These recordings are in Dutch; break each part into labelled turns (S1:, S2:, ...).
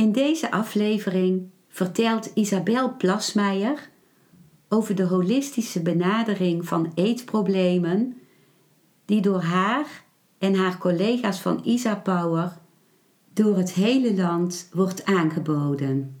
S1: In deze aflevering vertelt Isabel Plasmeijer over de holistische benadering van eetproblemen die door haar en haar collega's van Isa Power door het hele land wordt aangeboden.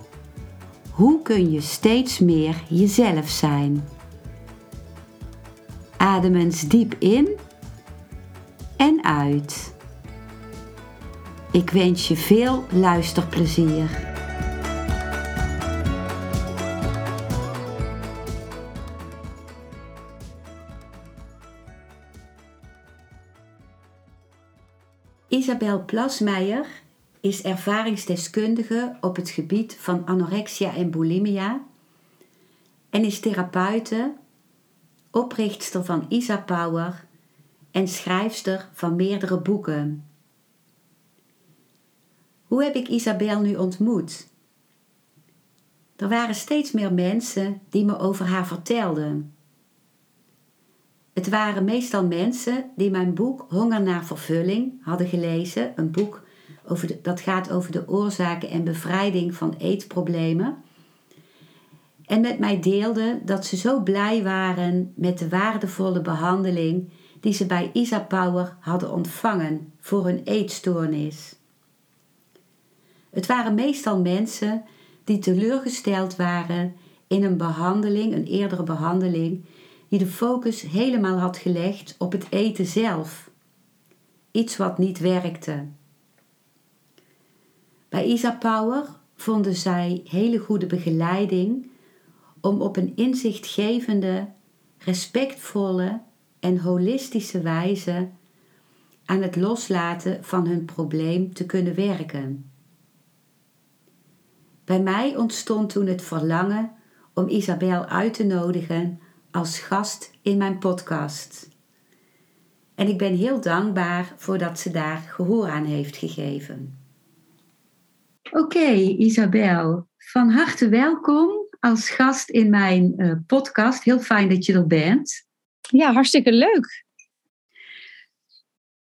S1: hoe kun je steeds meer jezelf zijn? Adem eens diep in en uit. Ik wens je veel luisterplezier. Isabel Plasmeijer is ervaringsdeskundige op het gebied van anorexia en bulimia en is therapeute, oprichtster van Isa Power en schrijfster van meerdere boeken. Hoe heb ik Isabel nu ontmoet? Er waren steeds meer mensen die me over haar vertelden. Het waren meestal mensen die mijn boek Honger naar vervulling hadden gelezen, een boek over dat gaat over de oorzaken en bevrijding van eetproblemen. En met mij deelden dat ze zo blij waren met de waardevolle behandeling die ze bij Isa Power hadden ontvangen voor hun eetstoornis. Het waren meestal mensen die teleurgesteld waren in een behandeling, een eerdere behandeling, die de focus helemaal had gelegd op het eten zelf. Iets wat niet werkte. Bij Isa Power vonden zij hele goede begeleiding om op een inzichtgevende, respectvolle en holistische wijze aan het loslaten van hun probleem te kunnen werken. Bij mij ontstond toen het verlangen om Isabel uit te nodigen als gast in mijn podcast. En ik ben heel dankbaar voor dat ze daar gehoor aan heeft gegeven. Oké, Isabel, van harte welkom als gast in mijn uh, podcast. Heel fijn dat je er bent.
S2: Ja, hartstikke leuk.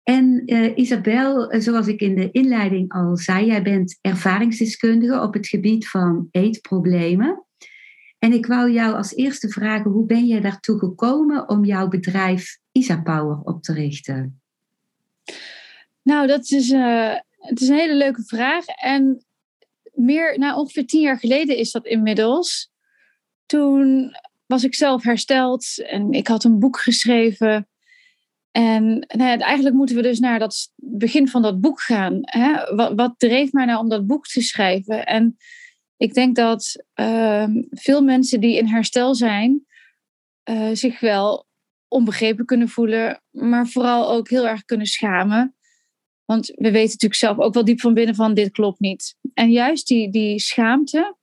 S1: En uh, Isabel, eh, zoals ik in de inleiding al zei, jij bent ervaringsdeskundige op het gebied van eetproblemen. En ik wou jou als eerste vragen, hoe ben je daartoe gekomen om jouw bedrijf Isapower op te richten?
S2: Nou, dat is, uh, het is een hele leuke vraag. En meer, nou, ongeveer tien jaar geleden is dat inmiddels. Toen was ik zelf hersteld en ik had een boek geschreven. En nou eigenlijk moeten we dus naar dat begin van dat boek gaan. Hè? Wat, wat dreef mij nou om dat boek te schrijven? En ik denk dat ehm, veel mensen die in herstel zijn, uh, zich wel onbegrepen kunnen voelen, maar vooral ook heel erg kunnen schamen. Want we weten natuurlijk zelf ook wel diep van binnen van dit klopt niet. En juist die, die schaamte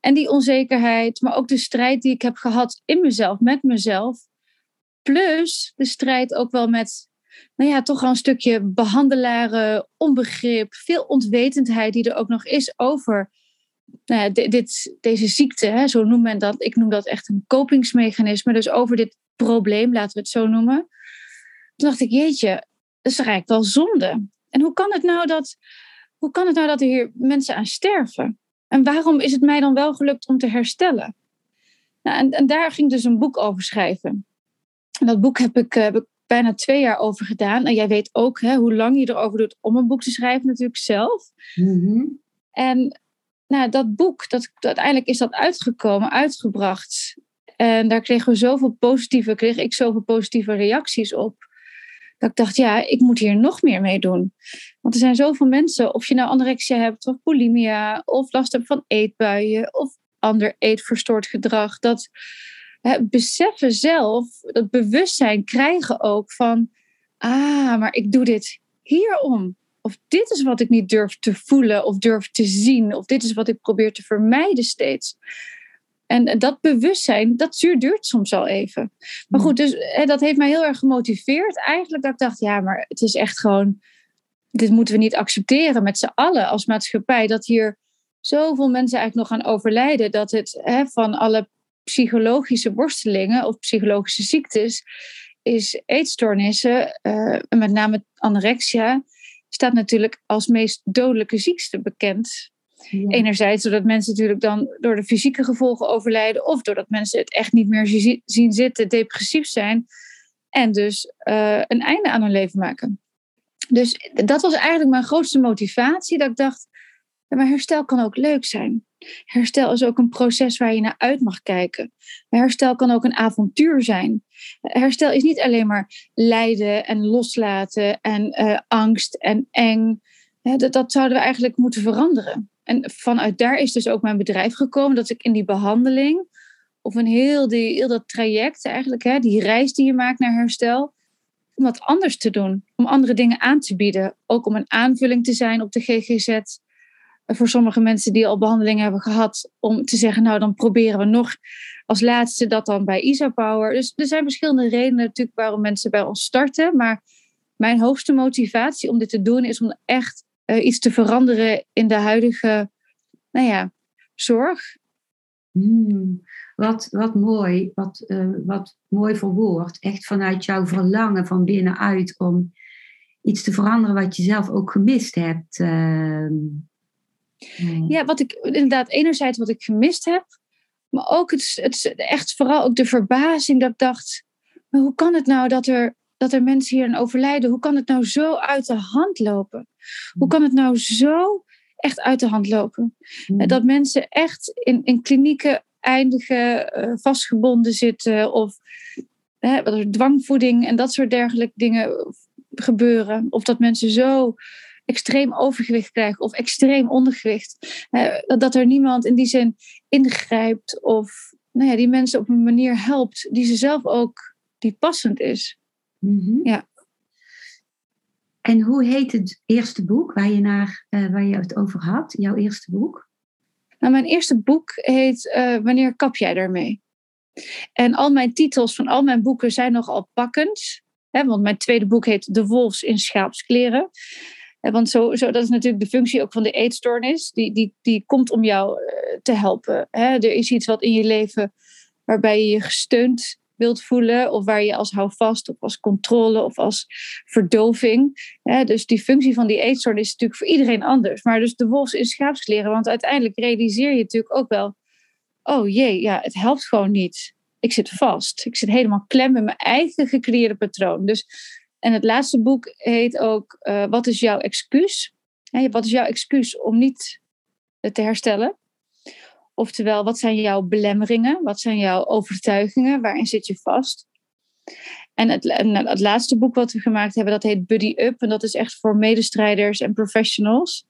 S2: en die onzekerheid, maar ook de strijd die ik heb gehad in mezelf, met mezelf. Plus de strijd ook wel met, nou ja, toch wel een stukje behandelaren, onbegrip, veel ontwetendheid die er ook nog is over nou ja, dit, deze ziekte. Hè, zo noemt men dat. Ik noem dat echt een kopingsmechanisme. Dus over dit probleem, laten we het zo noemen. Toen dacht ik, jeetje, is eigenlijk wel zonde. En hoe kan het nou dat, hoe kan het nou dat er hier mensen aan sterven? En waarom is het mij dan wel gelukt om te herstellen? Nou, en, en daar ging dus een boek over schrijven. En dat boek heb ik, uh, heb ik bijna twee jaar over gedaan. En jij weet ook hè, hoe lang je erover doet om een boek te schrijven, natuurlijk zelf. Mm-hmm. En nou, dat boek, dat, uiteindelijk is dat uitgekomen, uitgebracht. En daar kregen we zoveel positieve, kreeg ik zoveel positieve reacties op. Dat ik dacht, ja, ik moet hier nog meer mee doen. Want er zijn zoveel mensen, of je nou anorexia hebt, of bulimia, of last hebt van eetbuien, of ander eetverstoord gedrag, dat, beseffen zelf, dat bewustzijn krijgen ook van, ah, maar ik doe dit hierom. Of dit is wat ik niet durf te voelen of durf te zien. Of dit is wat ik probeer te vermijden steeds. En dat bewustzijn, dat duurt soms al even. Maar goed, dus dat heeft mij heel erg gemotiveerd. Eigenlijk dat ik dacht, ja, maar het is echt gewoon... Dit moeten we niet accepteren met z'n allen als maatschappij. Dat hier zoveel mensen eigenlijk nog gaan overlijden. Dat het hè, van alle psychologische worstelingen of psychologische ziektes is eetstoornissen, uh, met name anorexia, staat natuurlijk als meest dodelijke ziekte bekend. Enerzijds doordat mensen natuurlijk dan door de fysieke gevolgen overlijden, of doordat mensen het echt niet meer zien zitten, depressief zijn en dus uh, een einde aan hun leven maken. Dus dat was eigenlijk mijn grootste motivatie, dat ik dacht, maar herstel kan ook leuk zijn. Herstel is ook een proces waar je naar uit mag kijken. Herstel kan ook een avontuur zijn. Herstel is niet alleen maar lijden en loslaten en uh, angst en eng. dat, dat zouden we eigenlijk moeten veranderen. En vanuit daar is dus ook mijn bedrijf gekomen, dat ik in die behandeling, of een heel, die, dat traject eigenlijk, hè, die reis die je maakt naar herstel, om wat anders te doen, om andere dingen aan te bieden. Ook om een aanvulling te zijn op de GGZ voor sommige mensen die al behandelingen hebben gehad, om te zeggen, nou dan proberen we nog als laatste dat dan bij ISO-Power. Dus er zijn verschillende redenen natuurlijk waarom mensen bij ons starten. Maar mijn hoogste motivatie om dit te doen is om echt uh, iets te veranderen in de huidige, nou ja, zorg.
S1: Hmm, wat, wat mooi, wat, uh, wat mooi verwoord. Echt vanuit jouw verlangen van binnenuit om iets te veranderen wat je zelf ook gemist hebt. Uh,
S2: Hmm. Ja, wat ik inderdaad, enerzijds wat ik gemist heb, maar ook het, het, echt vooral ook de verbazing dat ik dacht: maar hoe kan het nou dat er, dat er mensen hier aan overlijden? Hoe kan het nou zo uit de hand lopen? Hoe kan het nou zo echt uit de hand lopen? Hmm. Dat mensen echt in, in klinieken eindigen, uh, vastgebonden zitten of hè, dwangvoeding en dat soort dergelijke dingen gebeuren. Of dat mensen zo extreem overgewicht krijgen of extreem ondergewicht. Uh, dat er niemand in die zin ingrijpt of nou ja, die mensen op een manier helpt die ze zelf ook die passend is.
S1: Mhm.
S2: Ja.
S1: En hoe heet het eerste boek waar je, naar, uh, waar je het over had? Jouw eerste boek?
S2: Nou, mijn eerste boek heet uh, Wanneer kap jij daarmee? En al mijn titels van al mijn boeken zijn nogal pakkend. Hè, want mijn tweede boek heet De Wolfs in Schaapskleren. Want zo, zo, dat is natuurlijk de functie ook van de eetstoornis. Die, die, die komt om jou eh, te helpen. Er is iets wat in je leven waarbij je je gesteund wilt voelen. Of waar je als houvast of als controle of als verdoving. Dus die functie van die eetstoornis is natuurlijk voor iedereen anders. Maar dus de wolf in schaapskleren. Want uiteindelijk realiseer je natuurlijk ook wel... Oh jee, ja, het helpt gewoon niet. Ik zit vast. Ik zit helemaal klem in mijn eigen gecreëerde patroon. Dus en het laatste boek heet ook uh, Wat is jouw excuus? wat is jouw excuus om niet te herstellen? Oftewel, wat zijn jouw belemmeringen? Wat zijn jouw overtuigingen? Waarin zit je vast? En het, en het laatste boek wat we gemaakt hebben, dat heet Buddy Up. En dat is echt voor medestrijders en professionals.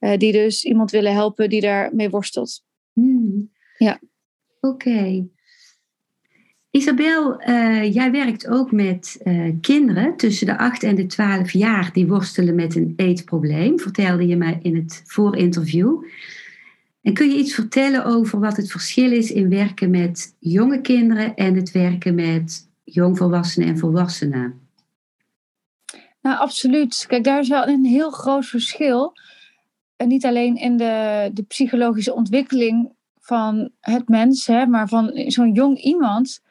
S2: Uh, die dus iemand willen helpen die daarmee worstelt.
S1: Hmm.
S2: Ja.
S1: Oké. Isabel, uh, jij werkt ook met uh, kinderen tussen de 8 en de 12 jaar die worstelen met een eetprobleem, vertelde je mij in het voorinterview. En kun je iets vertellen over wat het verschil is in werken met jonge kinderen en het werken met jongvolwassenen en volwassenen?
S2: Nou, absoluut. Kijk, daar is wel een heel groot verschil. En niet alleen in de, de psychologische ontwikkeling van het mens, hè, maar van zo'n jong iemand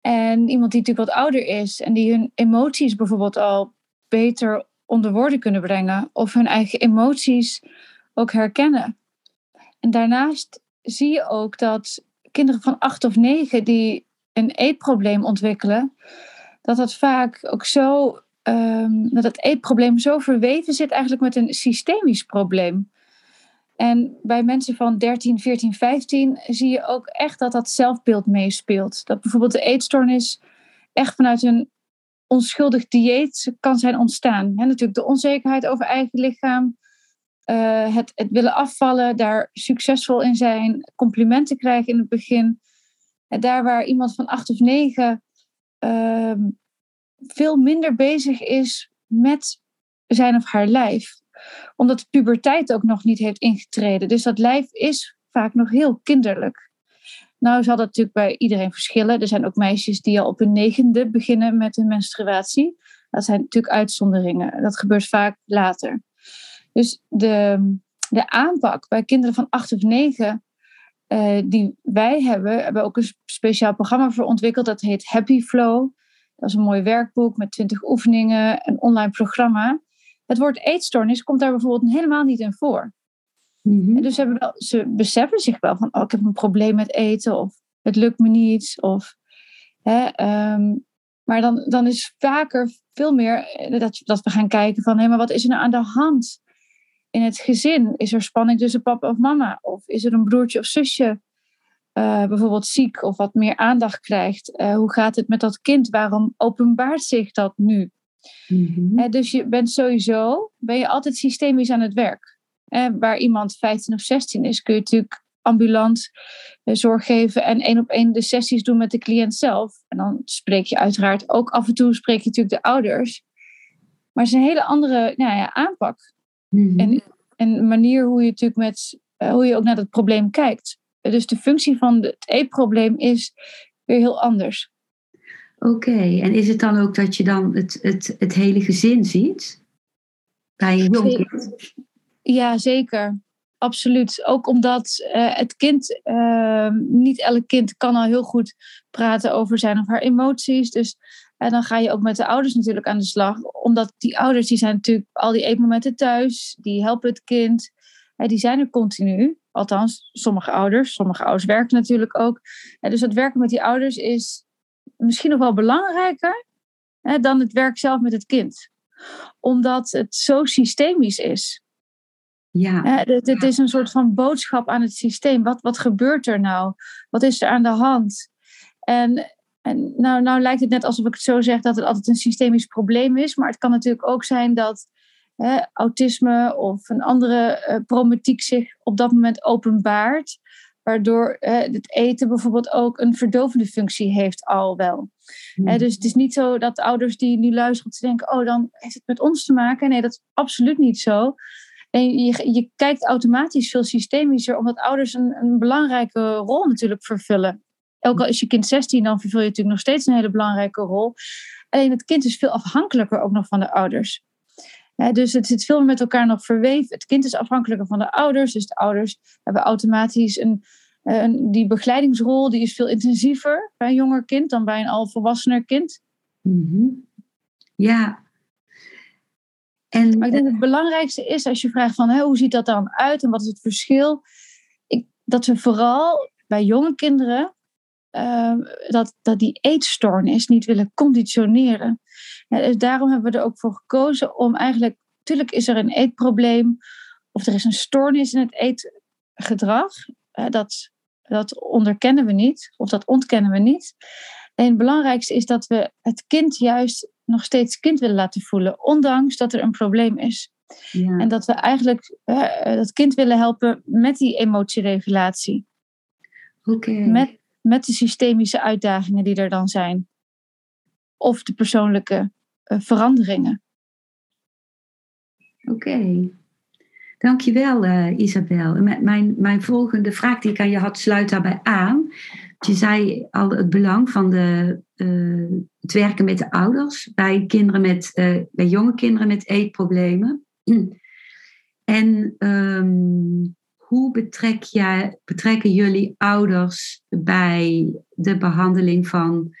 S2: en iemand die natuurlijk wat ouder is en die hun emoties bijvoorbeeld al beter onder woorden kunnen brengen of hun eigen emoties ook herkennen. En daarnaast zie je ook dat kinderen van acht of negen die een eetprobleem ontwikkelen, dat dat vaak ook zo, um, dat eetprobleem zo verweven zit eigenlijk met een systemisch probleem. En bij mensen van 13, 14, 15 zie je ook echt dat dat zelfbeeld meespeelt. Dat bijvoorbeeld de eetstoornis echt vanuit een onschuldig dieet kan zijn ontstaan. He, natuurlijk de onzekerheid over eigen lichaam, uh, het, het willen afvallen, daar succesvol in zijn, complimenten krijgen in het begin. En daar waar iemand van acht of negen ehm, veel minder bezig is met zijn of haar lijf. Omdat de puberteit ook nog niet heeft ingetreden. Dus dat lijf is vaak nog heel kinderlijk. Nou zal dat natuurlijk bij iedereen verschillen. Er zijn ook meisjes die al op hun negende beginnen met hun menstruatie. Dat zijn natuurlijk uitzonderingen. Dat gebeurt vaak later. Dus de, de aanpak bij kinderen van acht of negen uh, die wij hebben, hebben ook een speciaal programma voor ontwikkeld. Dat heet Happy Flow. Dat is een mooi werkboek met twintig oefeningen, een online programma. Het woord eetstoornis komt daar bijvoorbeeld helemaal niet in voor. Mm Dus hebben wel, ze beseffen zich wel van, oh, ik heb een probleem met eten of het lukt me niet. Of, hè, um, maar dan, dan is vaker veel meer eh, dat, dat we gaan kijken van, hé, maar wat is er nou aan de hand in het gezin? Is er spanning tussen papa of mama? Of is er een broertje of zusje uh, bijvoorbeeld ziek of wat meer aandacht krijgt? Uh, hoe gaat het met dat kind? Waarom openbaart zich dat nu? Mm-hmm. dus je bent sowieso, ben je altijd systemisch aan het werk. Eh, waar iemand 15 of 16 is, kun je natuurlijk ambulant eh, zorg geven en één op één de sessies doen met de cliënt zelf. En dan spreek je uiteraard ook af en toe spreek je natuurlijk de ouders. Maar het is een hele andere nou ja, aanpak. Mm-hmm. En, en manier hoe je natuurlijk met uh, hoe je ook naar dat probleem kijkt. Dus de functie van het eetprobleem is weer heel anders.
S1: Oké, en is het dan ook dat je dan het, het, het hele gezin ziet? Bij een jong kind?
S2: Ja, zeker. Absoluut. Ook omdat uh, het kind, uh, niet elk kind kan al heel goed praten over zijn of haar emoties. Dus en dan ga je ook met de ouders natuurlijk aan de slag. Omdat die ouders, die zijn natuurlijk al die eetmomenten thuis. Die helpen het kind. Die zijn er continu. Althans, sommige ouders. Sommige ouders werken natuurlijk ook. dus het werken met die ouders is misschien nog wel belangrijker dan het werk zelf met het kind. Omdat het zo systemisch is. Ja. het, het, is een soort van boodschap aan het systeem. Wat, wat gebeurt er nou? Wat is er aan de hand? En, en nou, nou lijkt het net alsof ik het zo zeg dat het altijd een systemisch probleem is. Maar het kan natuurlijk ook zijn dat hè, autisme of een andere uh, problematiek zich op dat moment openbaart. Waardoor het eten bijvoorbeeld ook een verdovende functie heeft al wel. Hmm. dus het is niet zo dat ouders die nu luisteren, te denken, oh dan heeft het met ons te maken. Nee, dat is absoluut niet zo. En je, je kijkt automatisch veel systemischer, omdat ouders een, een belangrijke rol natuurlijk vervullen. Ook al is je kind 16, dan vervul je natuurlijk nog steeds een hele belangrijke rol. Alleen het kind is veel afhankelijker ook nog van de ouders. dus het zit veel meer met elkaar nog verweven. Het kind is afhankelijker van de ouders. Dus de ouders hebben automatisch een, een, die begeleidingsrol, die is veel intensiever bij een jonger kind dan bij een al volwassener kind.
S1: Mm Ja,
S2: en, maar ik denk het belangrijkste is als je vraagt van hoe ziet dat dan uit en wat is het verschil? Ik, dat we vooral bij jonge kinderen uh, dat, dat die eetstoornis niet willen conditioneren. Ja, dus daarom hebben we er ook voor gekozen om eigenlijk, natuurlijk is er een eetprobleem of er is een stoornis in het eetgedrag. Uh, dat, dat onderkennen we niet of dat ontkennen we niet. En het belangrijkste is dat we het kind juist nog steeds kind willen laten voelen, ondanks dat er een probleem is. Ja. En dat we eigenlijk uh, dat kind willen helpen met die emotieregulatie.
S1: Okay.
S2: Met, met de systemische uitdagingen die er dan zijn. Of de persoonlijke uh, veranderingen.
S1: Oké. Dankjewel, uh, Isabel. Mijn, mijn volgende vraag die ik aan je had, sluit daarbij aan. Je zei al het belang van de, uh, het werken met de ouders bij, kinderen met, bij jonge kinderen met eetproblemen. En um, hoe jij, betrekken jullie ouders bij de behandeling van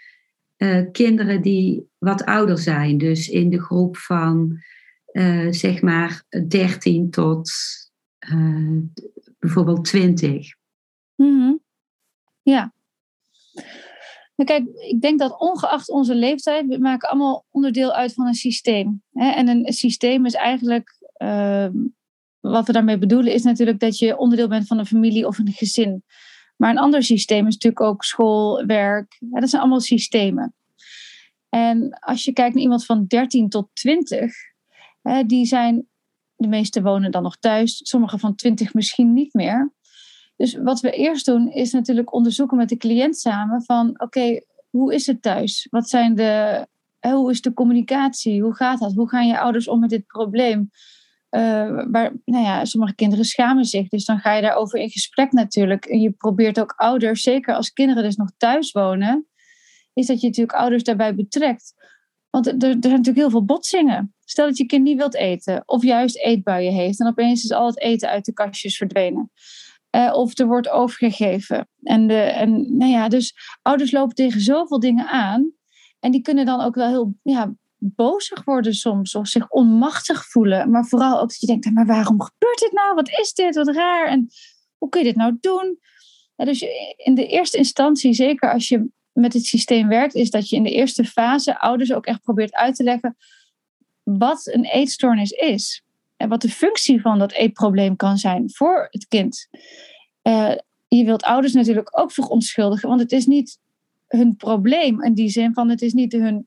S1: uh, kinderen die wat ouder zijn? Dus in de groep van zeg maar 13 tot bijvoorbeeld 20.
S2: Mm. Ja, kijk, ik denk dat ongeacht onze leeftijd, we maken allemaal onderdeel uit van een systeem. En een systeem is eigenlijk, uh, wat we daarmee bedoelen, is natuurlijk dat je onderdeel bent van een familie of een gezin. Maar een ander systeem is natuurlijk ook school, werk. dat zijn allemaal systemen. En als je kijkt naar iemand van 13 tot 20, die zijn, de meeste wonen dan nog thuis, sommigen van 20 misschien niet meer. Dus wat we eerst doen is natuurlijk onderzoeken met de cliënt samen van oké, hoe is het thuis? Wat zijn de, hoe is de communicatie? Hoe gaat dat? Hoe gaan je ouders om met dit probleem? Uh, waar, nou ja, sommige kinderen schamen zich, dus dan ga je daarover in gesprek natuurlijk. En je probeert ook ouders, zeker als kinderen dus nog thuis wonen, is dat je natuurlijk ouders daarbij betrekt. Want er, er zijn natuurlijk heel veel botsingen. Stel dat je kind niet wilt eten, of juist eetbuien heeft, en opeens is al het eten uit de kastjes verdwenen. Uh, of er wordt overgegeven. En, de, en nou ja, dus ouders lopen tegen zoveel dingen aan. En die kunnen dan ook wel heel ja, bozig worden soms. Of zich onmachtig voelen. Maar vooral ook dat je denkt, maar waarom gebeurt dit nou? Wat is dit? Wat raar. En hoe kun je dit nou doen? Dus in de eerste instantie, zeker als je met het systeem werkt, is dat je in de eerste fase ouders ook echt probeert uit te leggen wat een eetstoornis is. En wat de functie van dat eetprobleem kan zijn voor het kind. Uh, je wilt ouders natuurlijk ook verontschuldigen, want het is niet hun probleem in die zin van het is niet hun,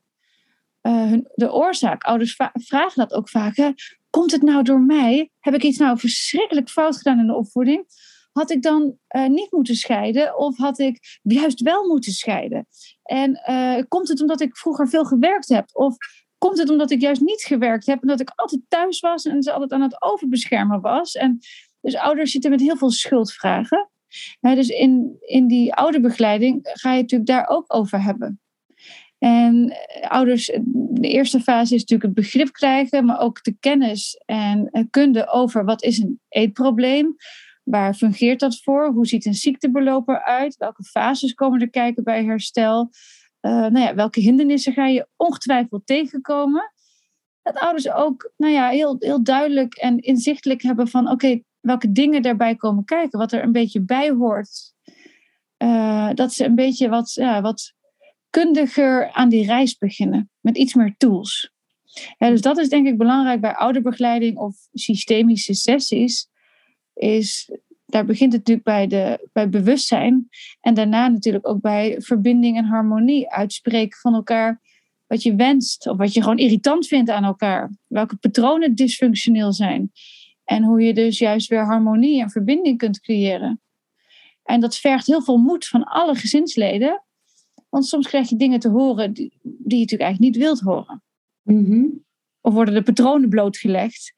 S2: hun de oorzaak. Ouders vragen dat ook vaak. Komt het nou door mij? Heb ik iets nou verschrikkelijk fout gedaan in de opvoeding? Had ik dan uh, niet moeten scheiden of had ik juist wel moeten scheiden? En komt het omdat ik vroeger veel gewerkt heb? Of Komt het omdat ik juist niet gewerkt heb en dat ik altijd thuis was en ze altijd aan het overbeschermen was? En dus ouders zitten met heel veel schuldvragen. dus in, in die ouderbegeleiding ga je het natuurlijk daar ook over hebben. En eh, ouders, de eerste fase is natuurlijk het begrip krijgen, maar ook de kennis en kunde over wat is een eetprobleem. Waar fungeert dat voor? Hoe ziet een ziektebeloop eruit? Welke fases komen er kijken bij herstel? nou ja, welke hindernissen ga je ongetwijfeld tegenkomen. Dat ouders ook nou ja, heel, heel duidelijk en inzichtelijk hebben van oké, welke dingen daarbij komen kijken, wat er een beetje bij hoort. Dat ze een beetje wat, ja, wat kundiger aan die reis beginnen, met iets meer tools. dus dat is denk ik belangrijk bij ouderbegeleiding of systemische sessies. Is daar begint het natuurlijk bij, de, bij bewustzijn. En daarna natuurlijk ook bij verbinding en harmonie. Uitspreken van elkaar wat je wenst. Of wat je gewoon irritant vindt aan elkaar. Welke patronen dysfunctioneel zijn. En hoe je dus juist weer harmonie en verbinding kunt creëren. En dat vergt heel veel moed van alle gezinsleden. Want soms krijg je dingen te horen die, die je natuurlijk eigenlijk niet wilt horen.
S1: Mm
S2: Of worden de patronen blootgelegd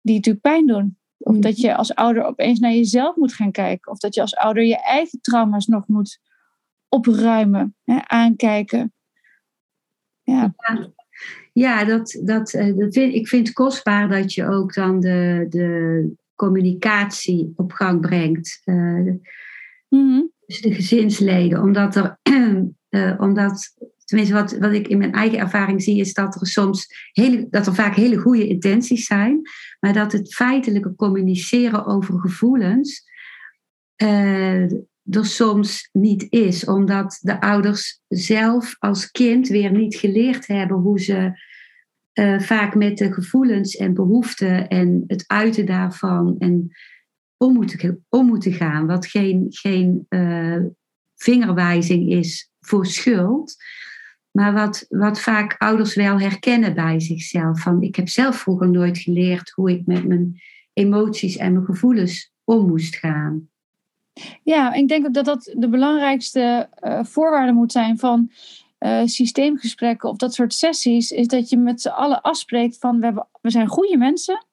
S2: die natuurlijk pijn doen. Of dat je als ouder opeens naar jezelf moet gaan kijken. Of dat je als ouder je eigen trauma's nog moet opruimen, hè, aankijken. Ja,
S1: ja, ja dat, dat, eh, dat vind, ik vind het kostbaar dat je ook dan de, de communicatie op gang brengt. Uh, Dus de gezinsleden. Omdat er, uh, omdat tenminste wat, wat ik in mijn eigen ervaring zie, is dat er soms hele, dat er vaak hele goede intenties zijn, maar dat het feitelijke communiceren over gevoelens uh, er soms niet is, omdat de ouders zelf als kind weer niet geleerd hebben hoe ze uh, vaak met de gevoelens en behoeften en het uiten daarvan en om moeten, om moeten gaan, wat geen, geen uh, vingerwijzing is voor schuld. Maar wat, wat vaak ouders wel herkennen bij zichzelf. Van ik heb zelf vroeger nooit geleerd hoe ik met mijn emoties en mijn gevoelens om moest gaan.
S2: Ja, ik denk ook dat dat de belangrijkste uh, voorwaarde moet zijn van uh, systeemgesprekken of dat soort sessies. Is dat je met z'n allen afspreekt van we, we zijn goede mensen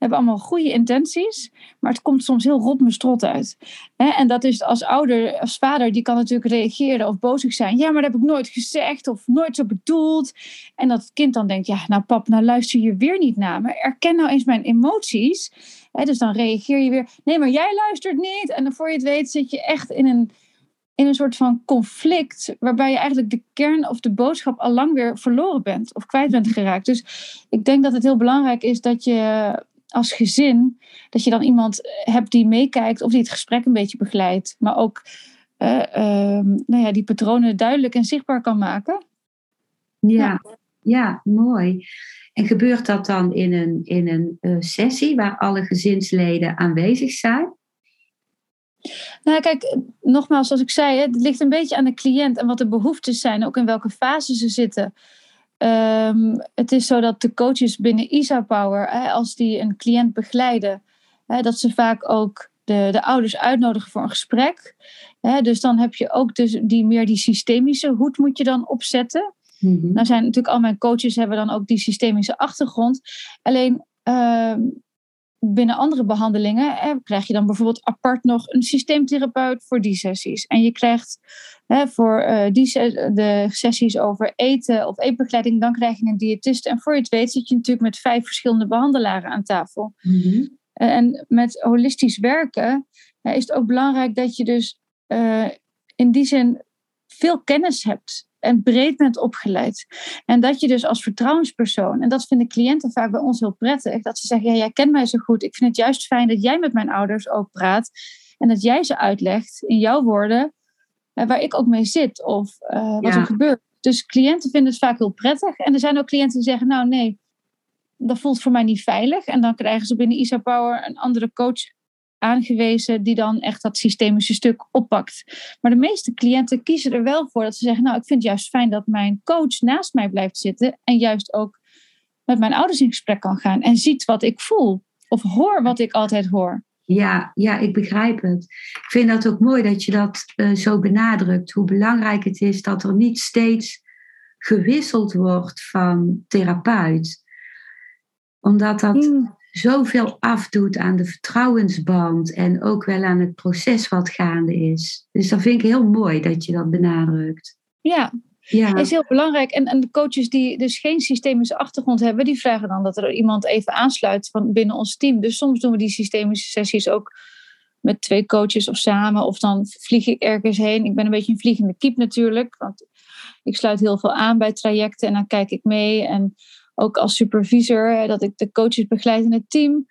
S2: hebben allemaal goede intenties, maar het komt soms heel rot strot uit. En dat is als ouder, als vader, die kan natuurlijk reageren of bozig zijn. Ja, maar dat heb ik nooit gezegd of nooit zo bedoeld. En dat het kind dan denkt, ja, nou pap, nou luister je weer niet naar me. Erken nou eens mijn emoties. Dus dan reageer je weer, nee, maar jij luistert niet. En dan voor je het weet zit je echt in een in een soort van conflict, waarbij je eigenlijk de kern of de boodschap al lang weer verloren bent of kwijt bent geraakt. Dus ik denk dat het heel belangrijk is dat je als gezin, dat je dan iemand hebt die meekijkt of die het gesprek een beetje begeleidt, maar ook uh, uh, nou ja, die patronen duidelijk en zichtbaar kan maken.
S1: Ja, ja, mooi. En gebeurt dat dan in een, in een uh, sessie waar alle gezinsleden aanwezig zijn?
S2: Nou, kijk, nogmaals, zoals ik zei, het ligt een beetje aan de cliënt en wat de behoeftes zijn, ook in welke fase ze zitten. Um, het is zo dat de coaches binnen ISA Power, hè, als die een cliënt begeleiden, hè, dat ze vaak ook de, de ouders uitnodigen voor een gesprek. dus dan heb je ook dus die, meer die systemische hoed moet je dan opzetten. Mm Nou zijn natuurlijk al mijn coaches hebben dan ook die systemische achtergrond. Alleen ehm, binnen andere behandelingen hè, krijg je dan bijvoorbeeld apart nog een systeemtherapeut voor die sessies. En je krijgt hè, voor uh, die de sessies over eten of eetbegeleiding, dan krijg je een diëtist. En voor je het weet zit je natuurlijk met vijf verschillende behandelaren aan tafel. Mhm. En met holistisch werken is het ook belangrijk dat je dus uh, in die zin veel kennis hebt en breed bent opgeleid. En dat je dus als vertrouwenspersoon, en dat vinden cliënten vaak bij ons heel prettig, dat ze zeggen, ja, jij kent mij zo goed, ik vind het juist fijn dat jij met mijn ouders ook praat en dat jij ze uitlegt in jouw woorden uh, waar ik ook mee zit of uh, wat er gebeurt. Dus cliënten vinden het vaak heel prettig. En er zijn ook cliënten die zeggen, nou nee, dat voelt voor mij niet veilig. En dan krijgen ze binnen Isa Power een andere coach aangewezen die dan echt dat systemische stuk oppakt. Maar de meeste cliënten kiezen er wel voor dat ze zeggen, nou ik vind het juist fijn dat mijn coach naast mij blijft zitten en juist ook met mijn ouders in gesprek kan gaan en ziet wat ik voel of hoor wat ik altijd hoor.
S1: Ja, ja, ik begrijp het. Ik vind dat ook mooi dat je dat uh, zo benadrukt. Hoe belangrijk het is dat er niet steeds gewisseld wordt van therapeut. Omdat dat mm zoveel afdoet aan de vertrouwensband en ook wel aan het proces wat gaande is. Dus dat vind ik heel mooi dat je dat benadrukt.
S2: Ja, ja. is heel belangrijk. En, en de coaches die dus geen systemische achtergrond hebben, die vragen dan dat er iemand even aansluit van binnen ons team. Dus soms doen we die systemische sessies ook met twee coaches of samen. Of dan vlieg ik ergens heen. Ik ben een beetje een vliegende kiep natuurlijk. Want ik sluit heel veel aan bij trajecten en dan kijk ik mee. En ook als supervisor, dat ik de coaches begeleid in het team.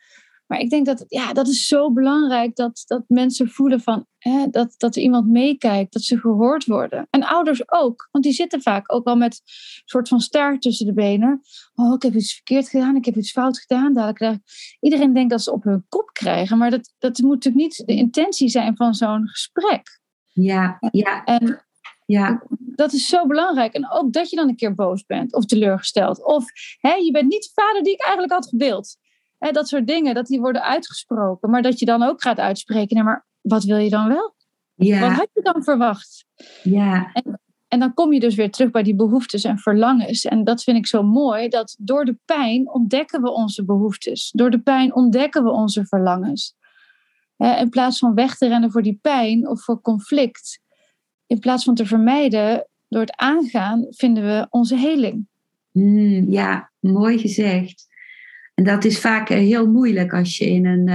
S2: Maar ik denk dat ja, dat is zo belangrijk dat, dat mensen voelen van, hè, dat, dat er iemand meekijkt, dat ze gehoord worden. En ouders ook, want die zitten vaak ook al met een soort van staart tussen de benen. Oh, ik heb iets verkeerd gedaan, ik heb iets fout gedaan. Dadelijk Iedereen denkt dat ze op hun kop krijgen, maar dat, dat moet natuurlijk niet de intentie zijn van zo'n gesprek.
S1: Ja, ja.
S2: En ja. Dat is zo belangrijk. En ook dat je dan een keer boos bent of teleurgesteld. Of hè, je bent niet de vader die ik eigenlijk had gewild. Hè, dat soort dingen, dat die worden uitgesproken. Maar dat je dan ook gaat uitspreken. Maar wat wil je dan wel? Ja. Wat had je dan verwacht?
S1: Ja.
S2: En, en dan kom je dus weer terug bij die behoeftes en verlangens. En dat vind ik zo mooi, dat door de pijn ontdekken we onze behoeftes. Door de pijn ontdekken we onze verlangens. In plaats van weg te rennen voor die pijn of voor conflict, in plaats van te vermijden, door het aangaan, vinden we onze heling.
S1: Hmm, ja, mooi gezegd. En dat is vaak eh, heel moeilijk als je in een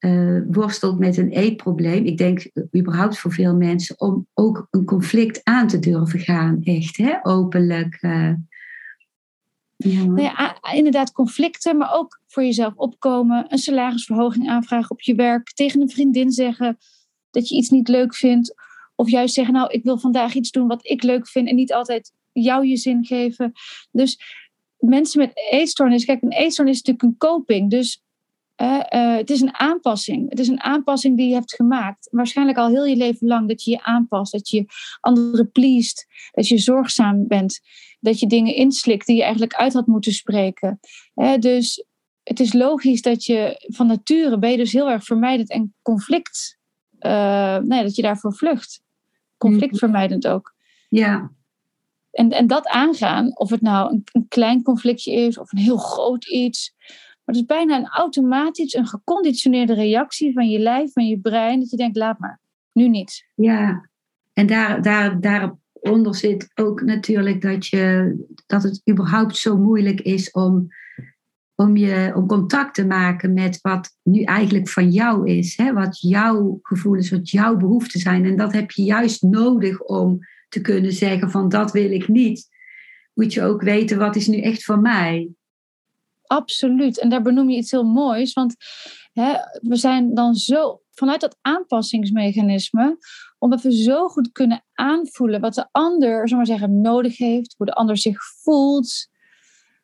S1: uh, worstelt met een eetprobleem. Ik denk überhaupt voor veel mensen om ook een conflict aan te durven gaan, echt, hè? openlijk. ja.
S2: Nou ja, inderdaad, conflicten, maar ook voor jezelf opkomen, een salarisverhoging aanvragen op je werk, tegen een vriendin zeggen dat je iets niet leuk vindt, of juist zeggen, nou, ik wil vandaag iets doen wat ik leuk vind en niet altijd jou je zin geven. Dus mensen met eetstoornis, kijk, een eetstoornis is natuurlijk een coping. Dus uh, het is een aanpassing. Het is een aanpassing die je hebt gemaakt. Waarschijnlijk al heel je leven lang dat je je aanpast, dat je anderen pleest, dat je zorgzaam bent, dat je dingen inslikt die je eigenlijk uit had moeten spreken. Dus het is logisch dat je van nature ben je dus heel erg vermijdend en conflict, nee, dat je daarvoor vlucht conflictvermijdend ook.
S1: Ja.
S2: En, en dat aangaan, of het nou een, een klein conflictje is of een heel groot iets. Maar het is bijna een automatisch, een geconditioneerde reactie van je lijf, van je brein. Dat je denkt, laat maar, nu niet.
S1: Ja, en daar, daar, daaronder zit ook natuurlijk dat, je, dat het überhaupt zo moeilijk is om om, je, om contact te maken met wat nu eigenlijk van jou is. Hè? Wat jouw gevoelens, wat jouw behoeften zijn. En dat heb je juist nodig om te kunnen zeggen van dat wil ik niet. Moet je ook weten wat is nu echt van mij.
S2: Absoluut. En daar benoem je iets heel moois. Want hè, we zijn dan zo vanuit dat aanpassingsmechanisme, omdat we zo goed kunnen aanvoelen wat de ander, zomaar zeggen, nodig heeft, hoe de ander zich voelt,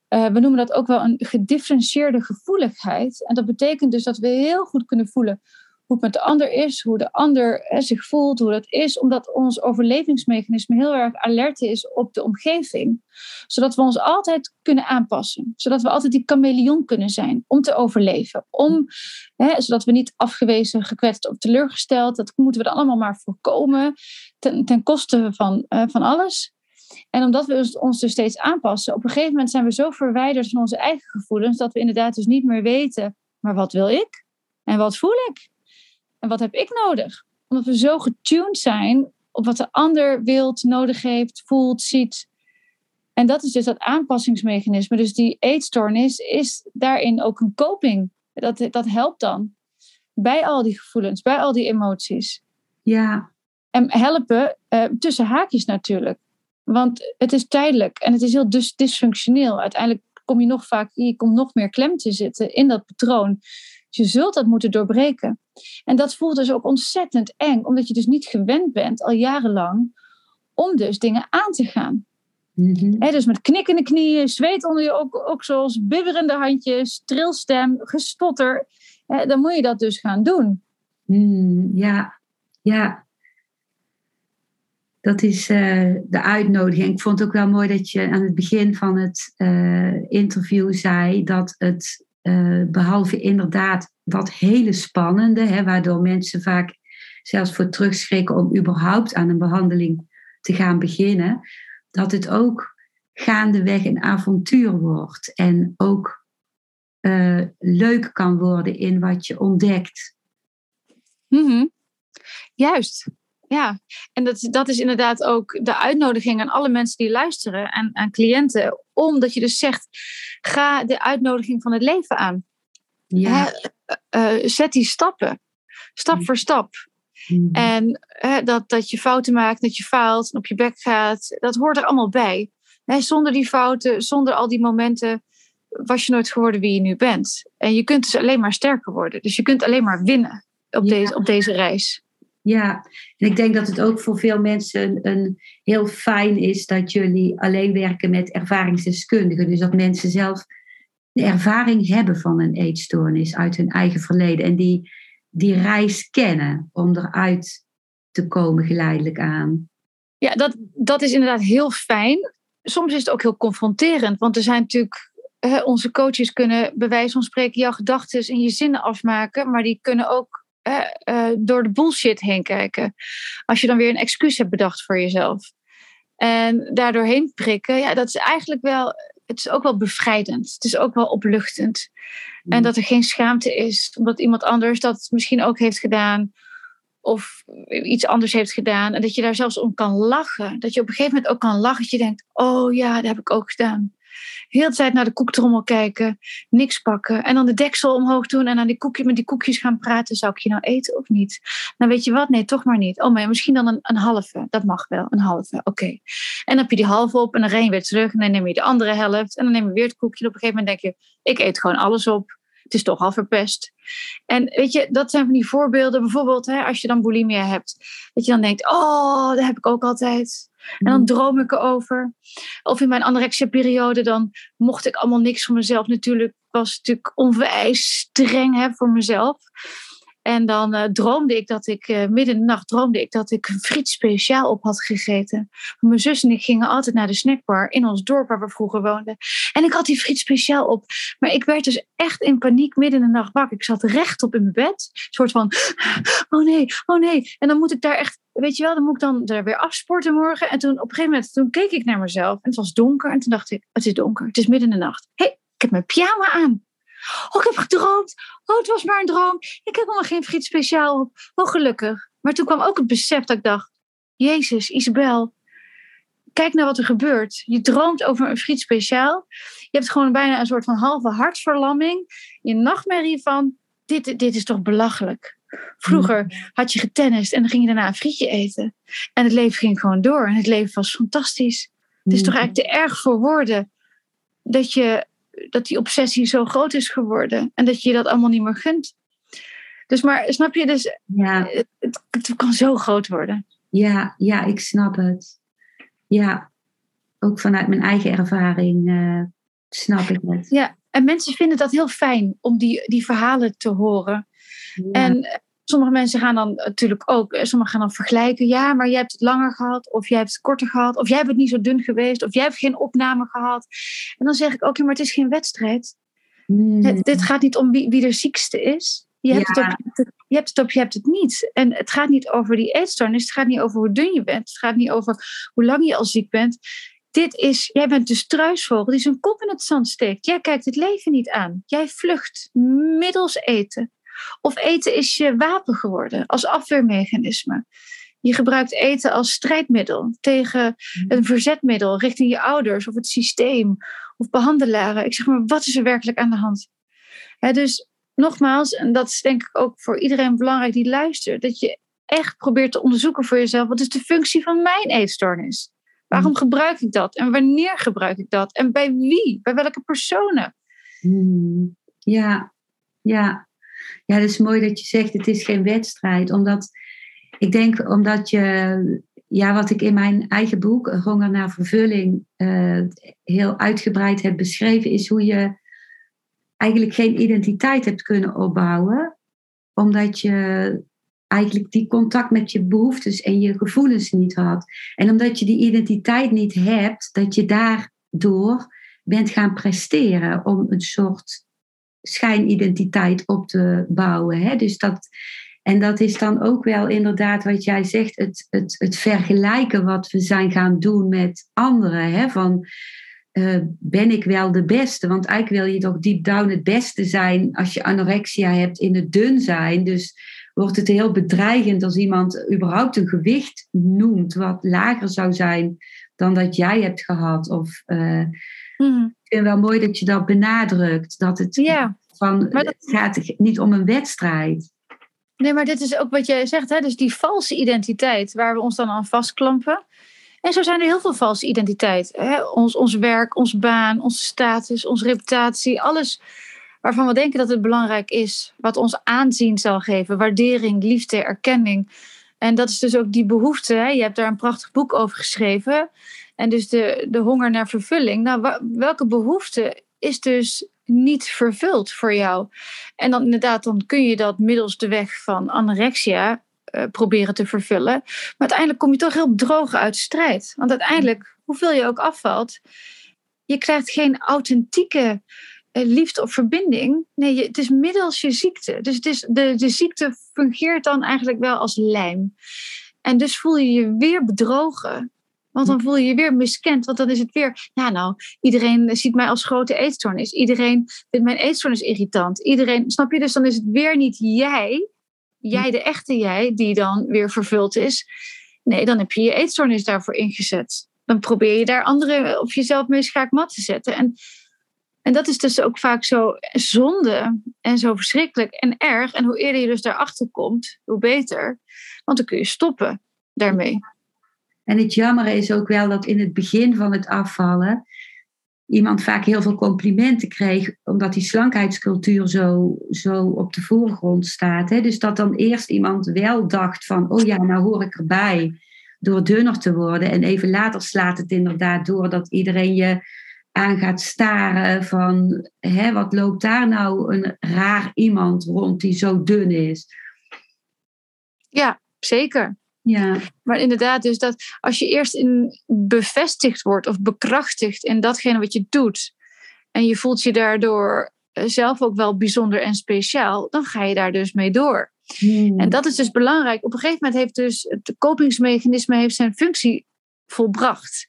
S2: uh, we noemen dat ook wel een gedifferentieerde gevoeligheid. En dat betekent dus dat we heel goed kunnen voelen hoe het met de ander is, hoe de ander hè, zich voelt, hoe dat is, omdat ons overlevingsmechanisme heel erg alert is op de omgeving. Zodat we ons altijd kunnen aanpassen. Zodat we altijd die chameleon kunnen zijn om te overleven. Om, hè, zodat we niet afgewezen, gekwetst of teleurgesteld, dat moeten we dan allemaal maar voorkomen ten, ten koste van, uh, van alles. En omdat we ons dus steeds aanpassen, op een gegeven moment zijn we zo verwijderd van onze eigen gevoelens, dat we inderdaad dus niet meer weten, maar wat wil ik? En wat voel ik? En wat heb ik nodig? Omdat we zo getuned zijn op wat de ander wilt, nodig heeft, voelt, ziet. En dat is dus dat aanpassingsmechanisme. Dus die eetstoornis is daarin ook een coping. Dat, dat helpt dan. Bij al die gevoelens, bij al die emoties.
S1: Ja.
S2: En helpen uh, tussen haakjes natuurlijk. Want het is tijdelijk en het is heel dus dysfunctioneel. Uiteindelijk kom je nog vaak, je komt nog meer klem te zitten in dat patroon. Dus je zult dat moeten doorbreken. En dat voelt dus ook ontzettend eng, omdat je dus niet gewend bent al jarenlang om dus dingen aan te gaan.
S1: Mm
S2: dus met knikkende knieën, zweet onder je oksels, bibberende handjes, trilstem, gestotter. dan moet je dat dus gaan doen.
S1: Mm, ja, ja dat is uh, de uitnodiging. Ik vond het ook wel mooi dat je aan het begin van het uh, interview zei dat het, uh, behalve inderdaad dat hele spannende, hè, waardoor mensen vaak zelfs voor terugschrikken om überhaupt aan een behandeling te gaan beginnen, dat het ook gaandeweg een avontuur wordt en ook leuk kan worden in wat je ontdekt.
S2: -hmm. Juist, ja, en dat, dat is inderdaad ook de uitnodiging aan alle mensen die luisteren en aan cliënten. Omdat je dus zegt, ga de uitnodiging van het leven aan.
S1: Ja.
S2: Uh, zet die stappen, stap voor stap.
S1: Mm.
S2: En dat, dat je fouten maakt, dat je faalt, op je bek gaat, dat hoort er allemaal bij. zonder die fouten, zonder al die momenten, was je nooit geworden wie je nu bent. En je kunt dus alleen maar sterker worden. Dus je kunt alleen maar winnen op, deze, op deze reis.
S1: Ja, en ik denk dat het ook voor veel mensen een, heel fijn is dat jullie alleen werken met ervaringsdeskundigen. Dus dat mensen zelf de ervaring hebben van een eetstoornis uit hun eigen verleden. En die, die reis kennen om eruit te komen geleidelijk aan.
S2: Ja, dat, dat is inderdaad heel fijn. Soms is het ook heel confronterend, want er zijn natuurlijk onze coaches kunnen bij wijze van spreken jouw gedachten en je zinnen afmaken, maar die kunnen ook uh, door de bullshit heen kijken. Als je dan weer een excuus hebt bedacht voor jezelf. En daardoor heen prikken, ja, dat is eigenlijk wel, het is ook wel bevrijdend. Het is ook wel opluchtend. En mm. dat er geen schaamte is, omdat iemand anders dat misschien ook heeft gedaan. Of iets anders heeft gedaan. En dat je daar zelfs om kan lachen. Dat je op een gegeven moment ook kan lachen. Dat je denkt, oh ja, dat heb ik ook gedaan. Heel tijd naar de koektrommel kijken, niks pakken. En dan de deksel omhoog doen en aan die koekje, met die koekjes gaan praten. Zou ik je nou eten of niet? Nou weet je wat? Nee, toch maar niet. Oh, maar misschien dan een, een halve. Dat mag wel, een halve. Oké. En dan heb je die halve op en dan ren je weer terug. En dan neem je de andere helft. En dan neem je weer het koekje. En op een gegeven moment denk je, ik eet gewoon alles op. Het is toch al verpest. En weet je, dat zijn van die voorbeelden. Bijvoorbeeld hè, als je dan bulimia hebt. Dat je dan denkt, oh, dat heb ik ook altijd. En dan mm. droom ik erover. Of in mijn anorexia-periode, dan mocht ik allemaal niks van mezelf. Natuurlijk was het natuurlijk onwijs streng hè, voor mezelf. En dan uh, droomde ik dat ik, uh, midden in de nacht droomde ik dat ik een friet speciaal op had gegeten. Mijn zus en ik gingen altijd naar de snackbar in ons dorp waar we vroeger woonden. En ik had die friet speciaal op. Maar ik werd dus echt in paniek midden in de nacht wakker. Ik zat rechtop in mijn bed. Een soort van, oh nee, oh nee. En dan moet ik daar echt, weet je wel, dan moet ik dan er weer afsporten morgen. En toen op een gegeven moment, toen keek ik naar mezelf. En het was donker. En toen dacht ik, het is donker. Het is midden in de nacht. Hey, ik heb mijn pyjama aan. Oh, ik heb gedroomd. Oh, het was maar een droom. Ik heb helemaal geen friet speciaal op. Oh, gelukkig. Maar toen kwam ook het besef dat ik dacht... Jezus, Isabel, kijk naar wat er gebeurt. Je droomt over een friet speciaal. Je hebt gewoon bijna een soort van halve hartverlamming. Je nachtmerrie van, dit, dit is toch belachelijk. Vroeger mm. had je getennist en dan ging je daarna een frietje eten. En het leven ging gewoon door. En het leven was fantastisch. Het is toch mm. eigenlijk te erg voor woorden dat je dat die obsessie zo groot is geworden. En dat je dat allemaal niet meer gunt. Dus maar snap je, dus
S1: ja.
S2: het, het, kan zo groot worden.
S1: Ja, ja, ik snap het. Ja, ook vanuit mijn eigen ervaring uh, snap ik het.
S2: Ja, en mensen vinden dat heel fijn om die, die verhalen te horen. En sommige mensen gaan dan natuurlijk ook, eh, sommigen gaan dan vergelijken. Ja, maar jij hebt het langer gehad, of jij hebt het korter gehad, of jij hebt het niet zo dun geweest, of jij hebt geen opname gehad. En dan zeg ik ook, ja, maar het is geen wedstrijd.
S1: Hmm.
S2: Het, dit gaat niet om wie, wie de ziekste is. Je hebt,
S1: Ja.
S2: het op, je hebt het op, je hebt het niet. En het gaat niet over die eetstoornis. Het gaat niet over hoe dun je bent. Het gaat niet over hoe lang je al ziek bent. Dit is, jij bent de struisvogel die zijn kop in het zand steekt. Jij kijkt het leven niet aan. Jij vlucht middels eten. Of eten is je wapen geworden als afweermechanisme. Je gebruikt eten als strijdmiddel tegen een verzetmiddel richting je ouders of het systeem of behandelaren. Ik zeg maar, wat is er werkelijk aan de hand? Dus nogmaals, en dat is denk ik ook voor iedereen belangrijk die luistert, dat je echt probeert te onderzoeken voor jezelf, wat is de functie van mijn eetstoornis? Waarom gebruik ik dat? En wanneer gebruik ik dat? En bij wie? Bij welke personen?
S1: Hmm. Ja, ja. Ja, het is mooi dat je zegt het is geen wedstrijd. Omdat ik denk omdat je, ja, wat ik in mijn eigen boek, Honger naar vervulling, eh, heel uitgebreid heb beschreven, is hoe je eigenlijk geen identiteit hebt kunnen opbouwen. Omdat je eigenlijk die contact met je behoeftes en je gevoelens niet had. En omdat je die identiteit niet hebt, dat je daardoor bent gaan presteren om een soort schijnidentiteit op te bouwen. Hè? Dus dat, en dat is dan ook wel inderdaad wat jij zegt, het, het, het vergelijken wat we zijn gaan doen met anderen. Hè? Van, eh, ben ik wel de beste? Want eigenlijk wil je toch deep down het beste zijn als je anorexia hebt in het dun zijn. Dus wordt het heel bedreigend als iemand überhaupt een gewicht noemt wat lager zou zijn dan dat jij hebt gehad. Of, eh,
S2: Mhm.
S1: ik vind wel mooi dat je dat benadrukt. Dat het,
S2: Ja,
S1: van,
S2: maar dat-
S1: het gaat niet om een wedstrijd.
S2: nee, maar dit is ook wat jij zegt, hè? dus die valse identiteit waar we ons dan aan vastklampen. En zo zijn er heel veel valse identiteiten. Hè? Ons, ons werk, ons baan, onze status, onze reputatie, alles waarvan we denken dat het belangrijk is, wat ons aanzien zal geven, waardering, liefde, erkenning. En dat is dus ook die behoefte. Hè? Je hebt daar een prachtig boek over geschreven. En dus de, de honger naar vervulling. Nou, welke behoefte is dus niet vervuld voor jou? En dan inderdaad, dan kun je dat middels de weg van anorexia eh, proberen te vullen. Maar uiteindelijk kom je toch heel bedrogen uit de strijd. Want uiteindelijk, hoeveel je ook afvalt, je krijgt geen authentieke eh, liefde of verbinding. Nee, het is middels je ziekte. Dus het is, de, de ziekte fungeert dan eigenlijk wel als lijm. En dus voel je je weer bedrogen. Want dan voel je je weer miskend. Want dan is het weer, ja nou, iedereen ziet mij als grote eetstoornis. Iedereen vindt mijn eetstoornis irritant. Iedereen, snap je? Dus dan is het weer niet jij, jij de echte jij, die dan weer vervuld is. Nee, dan heb je je eetstoornis daarvoor ingezet. Dan probeer je daar anderen of jezelf mee schaakmat te zetten. En, en dat is dus ook vaak zo zonde en zo verschrikkelijk en erg. En hoe eerder je dus daarachter komt, hoe beter. Want dan kun je stoppen daarmee.
S1: En het jammer is ook wel dat in het begin van het afvallen iemand vaak heel veel complimenten kreeg, omdat die slankheidscultuur zo, zo op de voorgrond staat. Hè? Dus dat dan eerst iemand wel dacht van, oh ja, nou hoor ik erbij door dunner te worden. En even later slaat het inderdaad door dat iedereen je aan gaat staren van, hè, wat loopt daar nou een raar iemand rond die zo dun is.
S2: Ja, zeker.
S1: Ja,
S2: Maar inderdaad, dus dat als je eerst in bevestigd wordt of bekrachtigd in datgene wat je doet, en je voelt je daardoor eh, zelf ook wel bijzonder en speciaal, dan ga je daar dus mee door.
S1: Hmm.
S2: En dat is dus belangrijk. Op een gegeven moment heeft dus het kopingsmechanisme heeft zijn functie volbracht.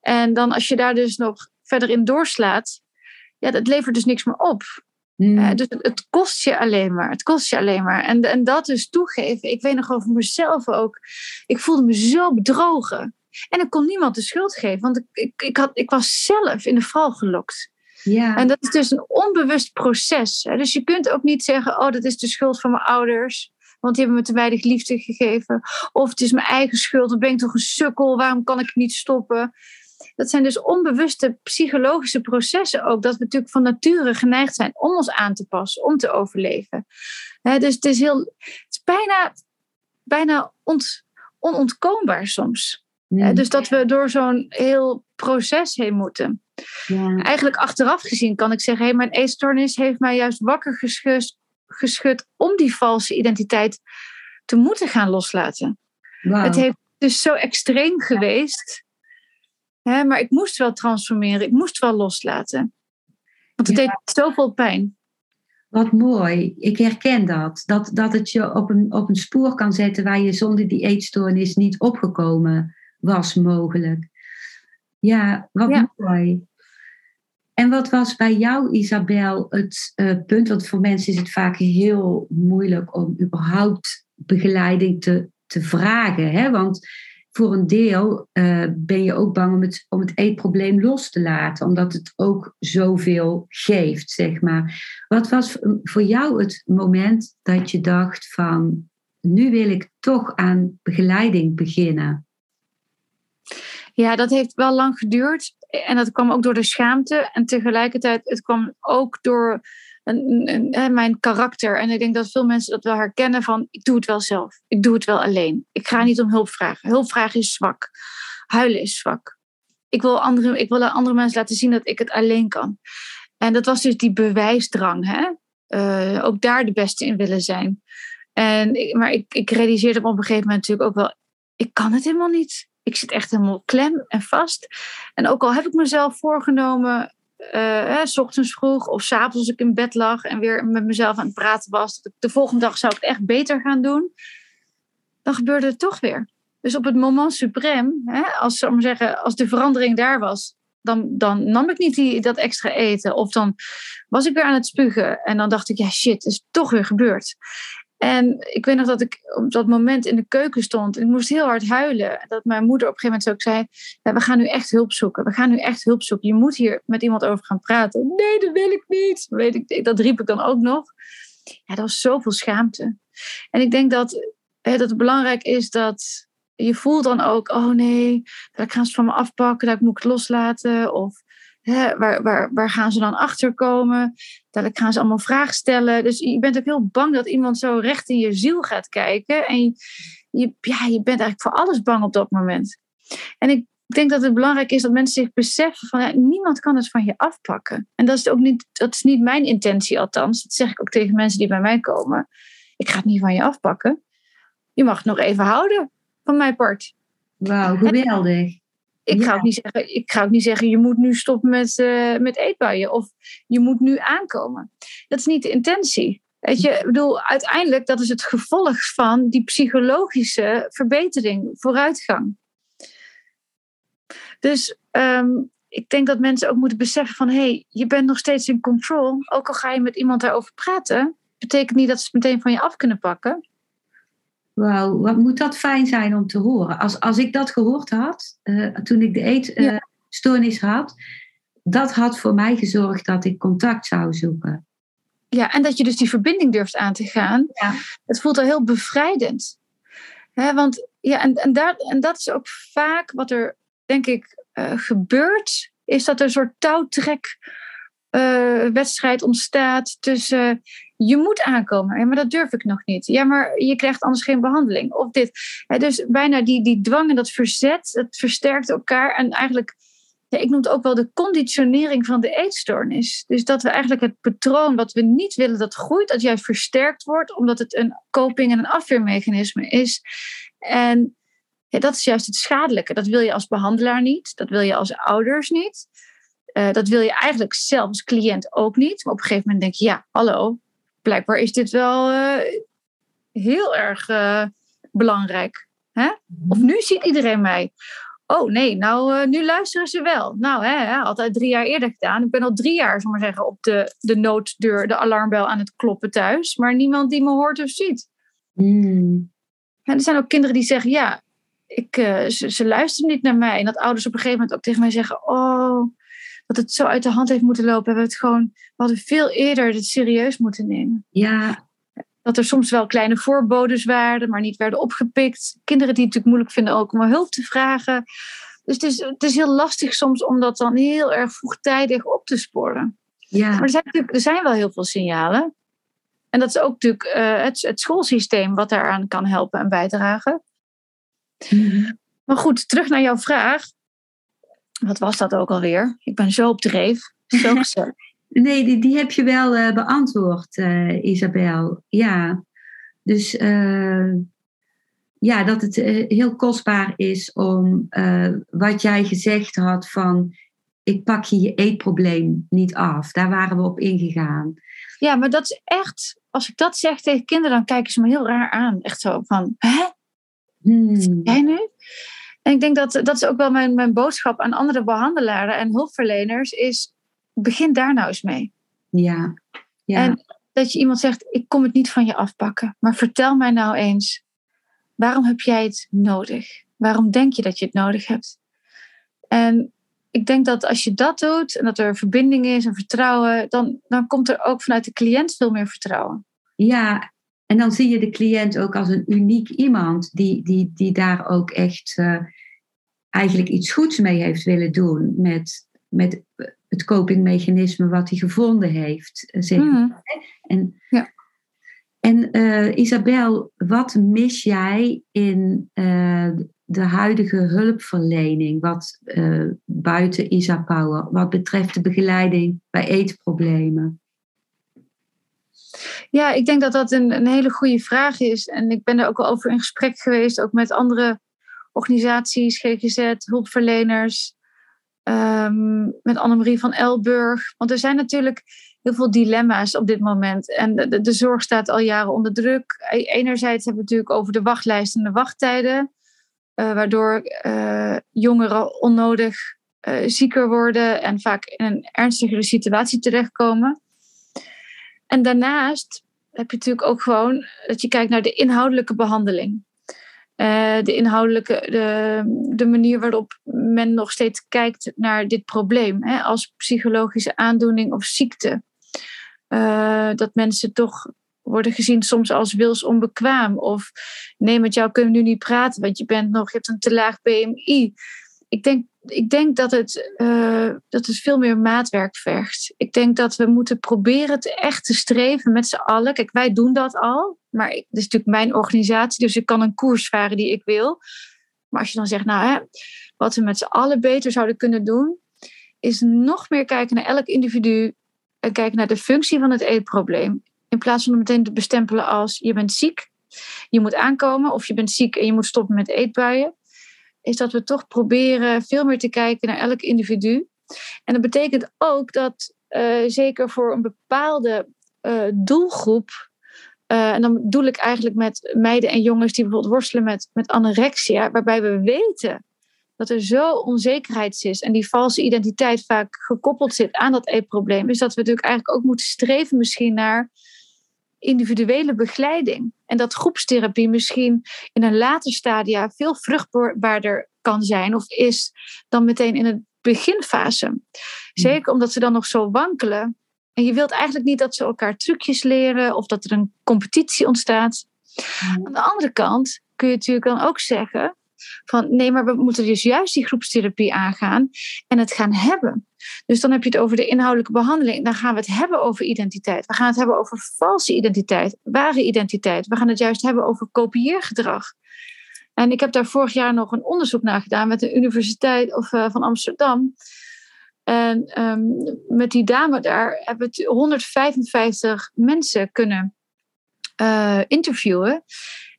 S2: En dan als je daar dus nog verder in doorslaat, ja, dat levert dus niks meer op.
S1: Hmm.
S2: Uh, dus het, het, kost je alleen maar. Het kost je alleen maar. En, en dat dus toegeven. Ik weet nog over mezelf ook. Ik voelde me zo bedrogen. En ik kon niemand de schuld geven. Want ik, ik, ik, had, ik was zelf in de val gelokt.
S1: Ja.
S2: En dat is dus een onbewust proces. Hè? Dus je kunt ook niet zeggen: Oh, dat is de schuld van mijn ouders. Want die hebben me te weinig liefde gegeven. Of het is mijn eigen schuld. Dan ben ik toch een sukkel. Waarom kan ik niet stoppen? Dat zijn dus onbewuste psychologische processen ook. Dat we natuurlijk van nature geneigd zijn om ons aan te passen, om te overleven. He, dus het is, heel, het is bijna, bijna ont, onontkoombaar soms.
S1: Hmm.
S2: He, dus dat we door zo'n heel proces heen moeten.
S1: Ja.
S2: Eigenlijk achteraf gezien kan ik zeggen: hey, mijn eetstoornis heeft mij juist wakker geschud, geschud om die valse identiteit te moeten gaan loslaten. Het heeft dus zo extreem geweest. Hè, maar ik moest wel transformeren. Ik moest wel loslaten. Want het
S1: Ja.
S2: deed zoveel pijn.
S1: Wat mooi. Ik herken dat. Dat, dat het je op een, op een spoor kan zetten waar je zonder die eetstoornis niet opgekomen was mogelijk. Ja, wat
S2: Ja.
S1: mooi. En wat was bij jou, Isabel, het eh, punt? Want voor mensen is het vaak heel moeilijk om überhaupt begeleiding te, te vragen. Hè? Want voor een deel eh, ben je ook bang om het, om het eetprobleem los te laten, omdat het ook zoveel geeft, zeg maar. Wat was voor jou het moment dat je dacht van, nu wil ik toch aan begeleiding beginnen?
S2: Ja, dat heeft wel lang geduurd. En dat kwam ook door de schaamte. En tegelijkertijd, het kwam ook door een, een- een- mijn karakter. En ik denk dat veel mensen dat wel herkennen van... ik doe het wel zelf. Ik doe het wel alleen. Ik ga niet om hulp vragen. Hulp vragen is zwak. Huilen is zwak. Ik wil, andere, ik wil aan andere mensen laten zien dat ik het alleen kan. En dat was dus die bewijsdrang. Hè? Eh, ook daar de beste in willen zijn. En, maar ik, ik realiseerde op een gegeven moment natuurlijk ook wel... ik kan het helemaal niet. Ik zit echt helemaal klem en vast. En ook al heb ik mezelf voorgenomen, hè, s ochtends vroeg of s avonds als ik in bed lag en weer met mezelf aan het praten was, dat ik de volgende dag zou ik echt beter gaan doen, dan gebeurde het toch weer. Dus op het moment suprem, als, zal zeggen, als de verandering daar was, dan, dan nam ik niet die, dat extra eten. Of dan was ik weer aan het spugen. En dan dacht ik, ja shit, is toch weer gebeurd. En ik weet nog dat ik op dat moment in de keuken stond. En ik moest heel hard huilen. Dat mijn moeder op een gegeven moment ook zei: We gaan nu echt hulp zoeken. We gaan nu echt hulp zoeken. Je moet hier met iemand over gaan praten. Nee, dat wil ik niet. Weet ik, dat riep ik dan ook nog. Ja, dat was zoveel schaamte. En ik denk dat, hè, dat het belangrijk is dat je voelt dan ook: Oh nee, daar gaan ze van me afpakken. Daar moet ik loslaten. Of hè, waar, waar, waar gaan ze dan achter komen? Dadelijk gaan ze allemaal vragen stellen. Dus je bent ook heel bang dat iemand zo recht in je ziel gaat kijken. En je, je, ja, je bent eigenlijk voor alles bang op dat moment. En ik denk dat het belangrijk is dat mensen zich beseffen van ja, niemand kan het van je afpakken. En dat is ook niet, dat is niet mijn intentie althans. Dat zeg ik ook tegen mensen die bij mij komen. Ik ga het niet van je afpakken. Je mag het nog even houden van mijn part.
S1: Wauw, geweldig.
S2: Ik,
S1: Ja.
S2: ga ook niet zeggen, ik ga ook niet zeggen, je moet nu stoppen met, eh, met eetbuien. Of je moet nu aankomen. Dat is niet de intentie. Weet je, ik bedoel, uiteindelijk dat is het gevolg van die psychologische verbetering, vooruitgang. Dus ehm, ik denk dat mensen ook moeten beseffen van... hé, hey, je bent nog steeds in control. Ook al ga je met iemand daarover praten... betekent niet dat ze het meteen van je af kunnen pakken.
S1: Wauw, wat moet dat fijn zijn om te horen. Als, als ik dat gehoord had, eh, toen ik de eetstoornis had, dat had voor mij gezorgd dat ik contact zou zoeken.
S2: Ja, en dat je dus die verbinding durft aan te gaan.
S1: Ja.
S2: Het voelt al heel bevrijdend. Hè, want ja, en, en, daar, en dat is ook vaak wat er, denk ik, eh, gebeurt. Is dat er een soort touwtrek eh, wedstrijd ontstaat tussen je moet aankomen. Ja, maar dat durf ik nog niet. Ja, maar je krijgt anders geen behandeling. Of dit. Dus bijna die, die dwang en dat verzet, dat versterkt elkaar. En eigenlijk, ik noem het ook wel de conditionering van de eetstoornis. Dus dat we eigenlijk het patroon wat we niet willen dat groeit, dat juist versterkt wordt, omdat het een coping en een afweermechanisme is. En dat is juist het schadelijke. Dat wil je als behandelaar niet. Dat wil je als ouders niet. Uh, dat wil je eigenlijk zelf als cliënt ook niet. Maar op een gegeven moment denk je, ja, hallo, blijkbaar is dit wel uh, heel erg uh, belangrijk. Hè? Of nu ziet iedereen mij. Oh nee, nou, uh, nu luisteren ze wel. Nou, hè, altijd drie jaar eerder gedaan. Ik ben al drie jaar, zal maar zeggen, op de, de nooddeur, de alarmbel aan het kloppen thuis. Maar niemand die me hoort of ziet.
S1: Mm.
S2: En er zijn ook kinderen die zeggen, ja, ik, ze, ze luisteren niet naar mij. En dat ouders op een gegeven moment ook tegen mij zeggen, oh, dat het zo uit de hand heeft moeten lopen. Hebben we het gewoon, we hadden veel eerder het serieus moeten nemen.
S1: Ja.
S2: Dat er soms wel kleine voorbodes waren, maar niet werden opgepikt. Kinderen die het natuurlijk moeilijk vinden ook om hulp te vragen. Dus het is, het is heel lastig soms om dat dan heel erg vroegtijdig op te sporen.
S1: Ja.
S2: Maar er zijn, natuurlijk, er zijn wel heel veel signalen. En dat is ook natuurlijk uh, het, het schoolsysteem wat daaraan kan helpen en bijdragen.
S1: Mm-hmm.
S2: Maar goed, terug naar jouw vraag. Wat was dat ook alweer? Ik ben zo op dreef. Zo.
S1: Nee, die, die heb je wel uh, beantwoord, uh, Isabel. Ja, dus uh, ja, dat het heel kostbaar is om wat jij gezegd had van ik pak je je eetprobleem niet af. Daar waren we op ingegaan.
S2: Ja, maar dat is echt, als ik dat zeg tegen kinderen, dan kijken ze me heel raar aan. Echt zo van, hè? Hmm. Jij nu? En ik denk dat dat is ook wel mijn, mijn boodschap aan andere behandelaren en hulpverleners, is begin daar nou eens mee.
S1: Ja. ja.
S2: En dat je iemand zegt, ik kom het niet van je afpakken, maar vertel mij nou eens, waarom heb jij het nodig? Waarom denk je dat je het nodig hebt? En ik denk dat als je dat doet en dat er verbinding is en vertrouwen, dan, dan komt er ook vanuit de cliënt veel meer vertrouwen.
S1: Ja, en dan zie je de cliënt ook als een uniek iemand die, die, die daar ook echt uh, eigenlijk iets goeds mee heeft willen doen met, met het copingmechanisme wat hij gevonden heeft. Eh, zeg mm. En, ja. en uh, Isabel, wat mis jij in uh, de huidige hulpverlening, wat buiten Isa Power, wat betreft de begeleiding bij eetproblemen?
S2: Ja, ik denk dat dat een, een hele goede vraag is. En ik ben er ook al over in gesprek geweest, ook met andere organisaties, GGZ, hulpverleners, um, met Annemarie van Elburg. Want er zijn natuurlijk heel veel dilemma's op dit moment. En de, de, zorg staat al jaren onder druk. E-, enerzijds hebben we natuurlijk over de wachtlijsten en de wachttijden. Uh, waardoor uh, jongeren onnodig uh, zieker worden en vaak in een ernstigere situatie terechtkomen. En daarnaast heb je natuurlijk ook gewoon dat je kijkt naar de inhoudelijke behandeling. de inhoudelijke, de, de manier waarop men nog steeds kijkt naar dit probleem hè, als psychologische aandoening of ziekte. dat mensen toch worden gezien soms als wils onbekwaam. Of nee, met jou kunnen we nu niet praten, want je bent nog, je hebt een te laag BMI. Ik denk, ik denk dat, het, uh, dat het veel meer maatwerk vergt. Ik denk dat we moeten proberen te echt te streven met z'n allen. Kijk, wij doen dat al, maar het is natuurlijk mijn organisatie, dus ik kan een koers varen die ik wil. Maar als je dan zegt, nou, hè, wat we met z'n allen beter zouden kunnen doen, is nog meer kijken naar elk individu en kijken naar de functie van het eetprobleem. In plaats van meteen te bestempelen als je bent ziek, je moet aankomen of je bent ziek en je moet stoppen met eetbuien. Is dat we toch proberen veel meer te kijken naar elk individu. En dat betekent ook dat uh, zeker voor een bepaalde uh, doelgroep. Uh, en dan bedoel ik eigenlijk met meiden en jongens die bijvoorbeeld worstelen met, met anorexia, waarbij we weten dat er zo onzekerheid is en die valse identiteit vaak gekoppeld zit aan dat eetprobleem, is dat we natuurlijk eigenlijk ook moeten streven misschien naar individuele begeleiding. En dat groepstherapie misschien in een later stadia veel vruchtbaarder kan zijn of is dan meteen in het beginfase. Hmm. Zeker omdat ze dan nog zo wankelen. En je wilt eigenlijk niet dat ze elkaar trucjes leren of dat er een competitie ontstaat. Hmm. Aan de andere kant kun je natuurlijk dan ook zeggen: van nee, maar we moeten dus juist die groepstherapie aangaan en het gaan hebben. Dus dan heb je het over de inhoudelijke behandeling. Dan gaan we het hebben over identiteit. We gaan het hebben over valse identiteit, ware identiteit. We gaan het juist hebben over kopieergedrag. En ik heb daar vorig jaar nog een onderzoek naar gedaan met de Universiteit of, uh, van Amsterdam. En um, met die dame daar hebben we 155 mensen kunnen uh, interviewen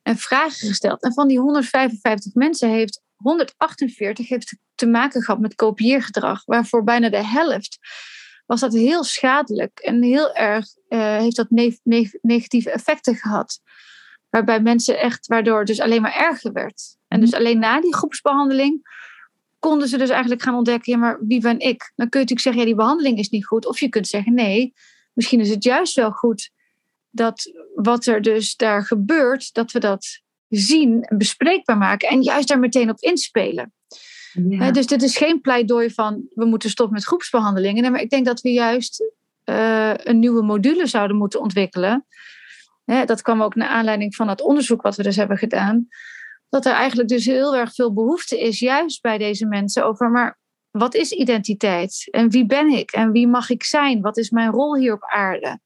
S2: en vragen gesteld. En van die 155 mensen heeft 148 heeft te maken gehad met kopieergedrag, waarvoor bijna de helft was dat heel schadelijk en heel erg uh, heeft dat ne ne negatieve effecten gehad. Waarbij mensen echt, waardoor het dus alleen maar erger werd. En dus alleen na die groepsbehandeling konden ze dus eigenlijk gaan ontdekken, ja, maar wie ben ik? Dan kun je natuurlijk zeggen, ja, die behandeling is niet goed. Of je kunt zeggen, nee, misschien is het juist wel goed dat wat er dus daar gebeurt, dat we dat zien en bespreekbaar maken en juist daar meteen op inspelen. Ja. dus dit is geen pleidooi van we moeten stoppen met groepsbehandelingen. Nee, maar ik denk dat we juist uh, een nieuwe module zouden moeten ontwikkelen. dat kwam ook naar aanleiding van het onderzoek wat we dus hebben gedaan. Dat er eigenlijk dus heel erg veel behoefte is, juist bij deze mensen, over maar wat is identiteit? En wie ben ik? En wie mag ik zijn? Wat is mijn rol hier op aarde?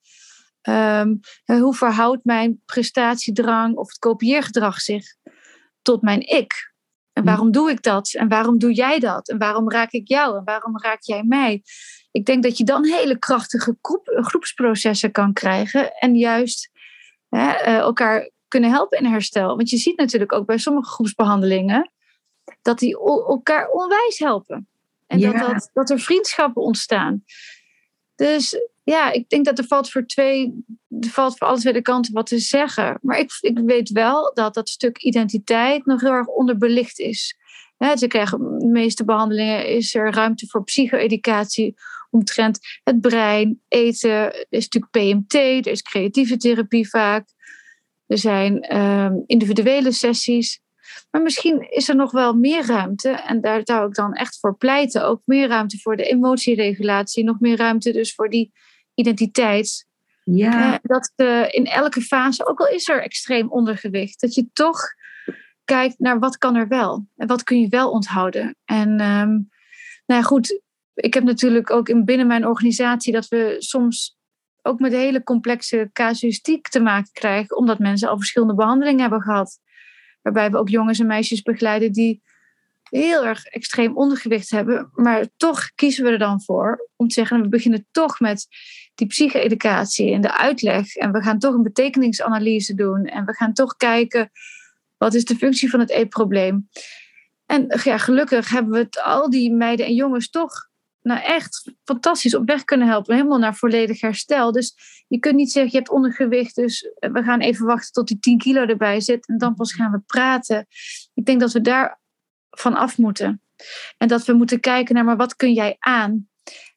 S2: Um, hoe verhoudt mijn prestatiedrang of het kopieergedrag zich tot mijn ik? En waarom doe ik dat? En waarom doe jij dat? En waarom raak ik jou? En waarom raak jij mij? ik denk dat je dan hele krachtige groepsprocessen kan krijgen. En juist hè, elkaar kunnen helpen in herstel. Want je ziet natuurlijk ook bij sommige groepsbehandelingen dat die elkaar onwijs helpen. En dat, dat, dat er vriendschappen ontstaan. Dus ja, ik denk dat er valt voor twee, er valt voor alle twee kanten wat te zeggen. Maar ik, ik weet wel dat dat stuk identiteit nog heel erg onderbelicht is. Ze krijgen de meeste behandelingen is er ruimte voor psycho-educatie omtrent het brein, eten. Er is natuurlijk PMT, er is creatieve therapie vaak. Er zijn ehm, individuele sessies. Maar misschien is er nog wel meer ruimte, en daar zou ik dan echt voor pleiten, ook meer ruimte voor de emotieregulatie, nog meer ruimte dus voor die identiteit. Ja. Eh, dat uh, in elke fase, ook al is er extreem ondergewicht, dat je toch kijkt naar wat kan er wel en wat kun je wel onthouden. En um, nou ja, goed, ik heb natuurlijk ook in, binnen mijn organisatie dat we soms ook met hele complexe casuïstiek te maken krijgen, omdat mensen al verschillende behandelingen hebben gehad. Waarbij we ook jongens en meisjes begeleiden die heel erg extreem ondergewicht hebben. Maar toch kiezen we er dan voor om te zeggen, we beginnen toch met die psycho-educatie en de uitleg. En we gaan toch een betekenisanalyse doen. En we gaan toch kijken, wat is de functie van het eetprobleem? En ja, gelukkig hebben we het, al die meiden en jongens toch nou echt fantastisch op weg kunnen helpen. Helemaal naar volledig herstel. Dus je kunt niet zeggen, je hebt ondergewicht, dus we gaan even wachten tot die 10 kilo erbij zit. En dan pas gaan we praten. Ik denk dat we daar van af moeten. En dat we moeten kijken naar, maar wat kun jij aan?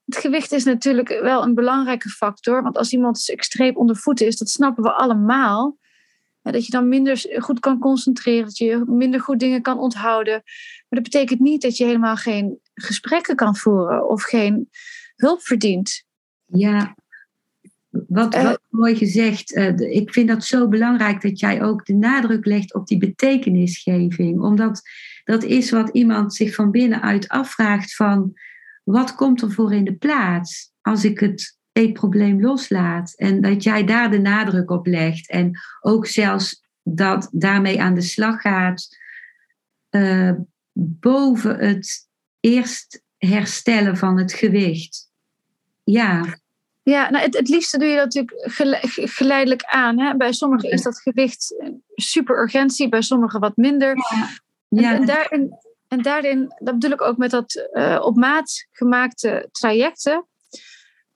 S2: Het gewicht is natuurlijk wel een belangrijke factor. Want als iemand extreem onder voeten is, dat snappen we allemaal. Dat je dan minder goed kan concentreren, dat je minder goed dingen kan onthouden. Maar dat betekent niet dat je helemaal geen gesprekken kan voeren of geen hulp verdient.
S1: Ja, wat, wat mooi gezegd. Uh, ik vind dat zo belangrijk dat jij ook de nadruk legt op die betekenisgeving. Omdat dat is wat iemand zich van binnenuit afvraagt van wat komt er voor in de plaats als ik het eetprobleem loslaat. En dat jij daar de nadruk op legt. En ook zelfs dat daarmee aan de slag gaat uh, boven het eerst herstellen van het gewicht. Ja.
S2: Ja, nou het, het liefste doe je dat natuurlijk geleidelijk aan. Hè? Bij sommigen is dat gewicht super urgentie, bij sommigen wat minder. Ja. Ja. En, daarin, en daarin, dat bedoel ik ook met dat uh, op maat gemaakte trajecten.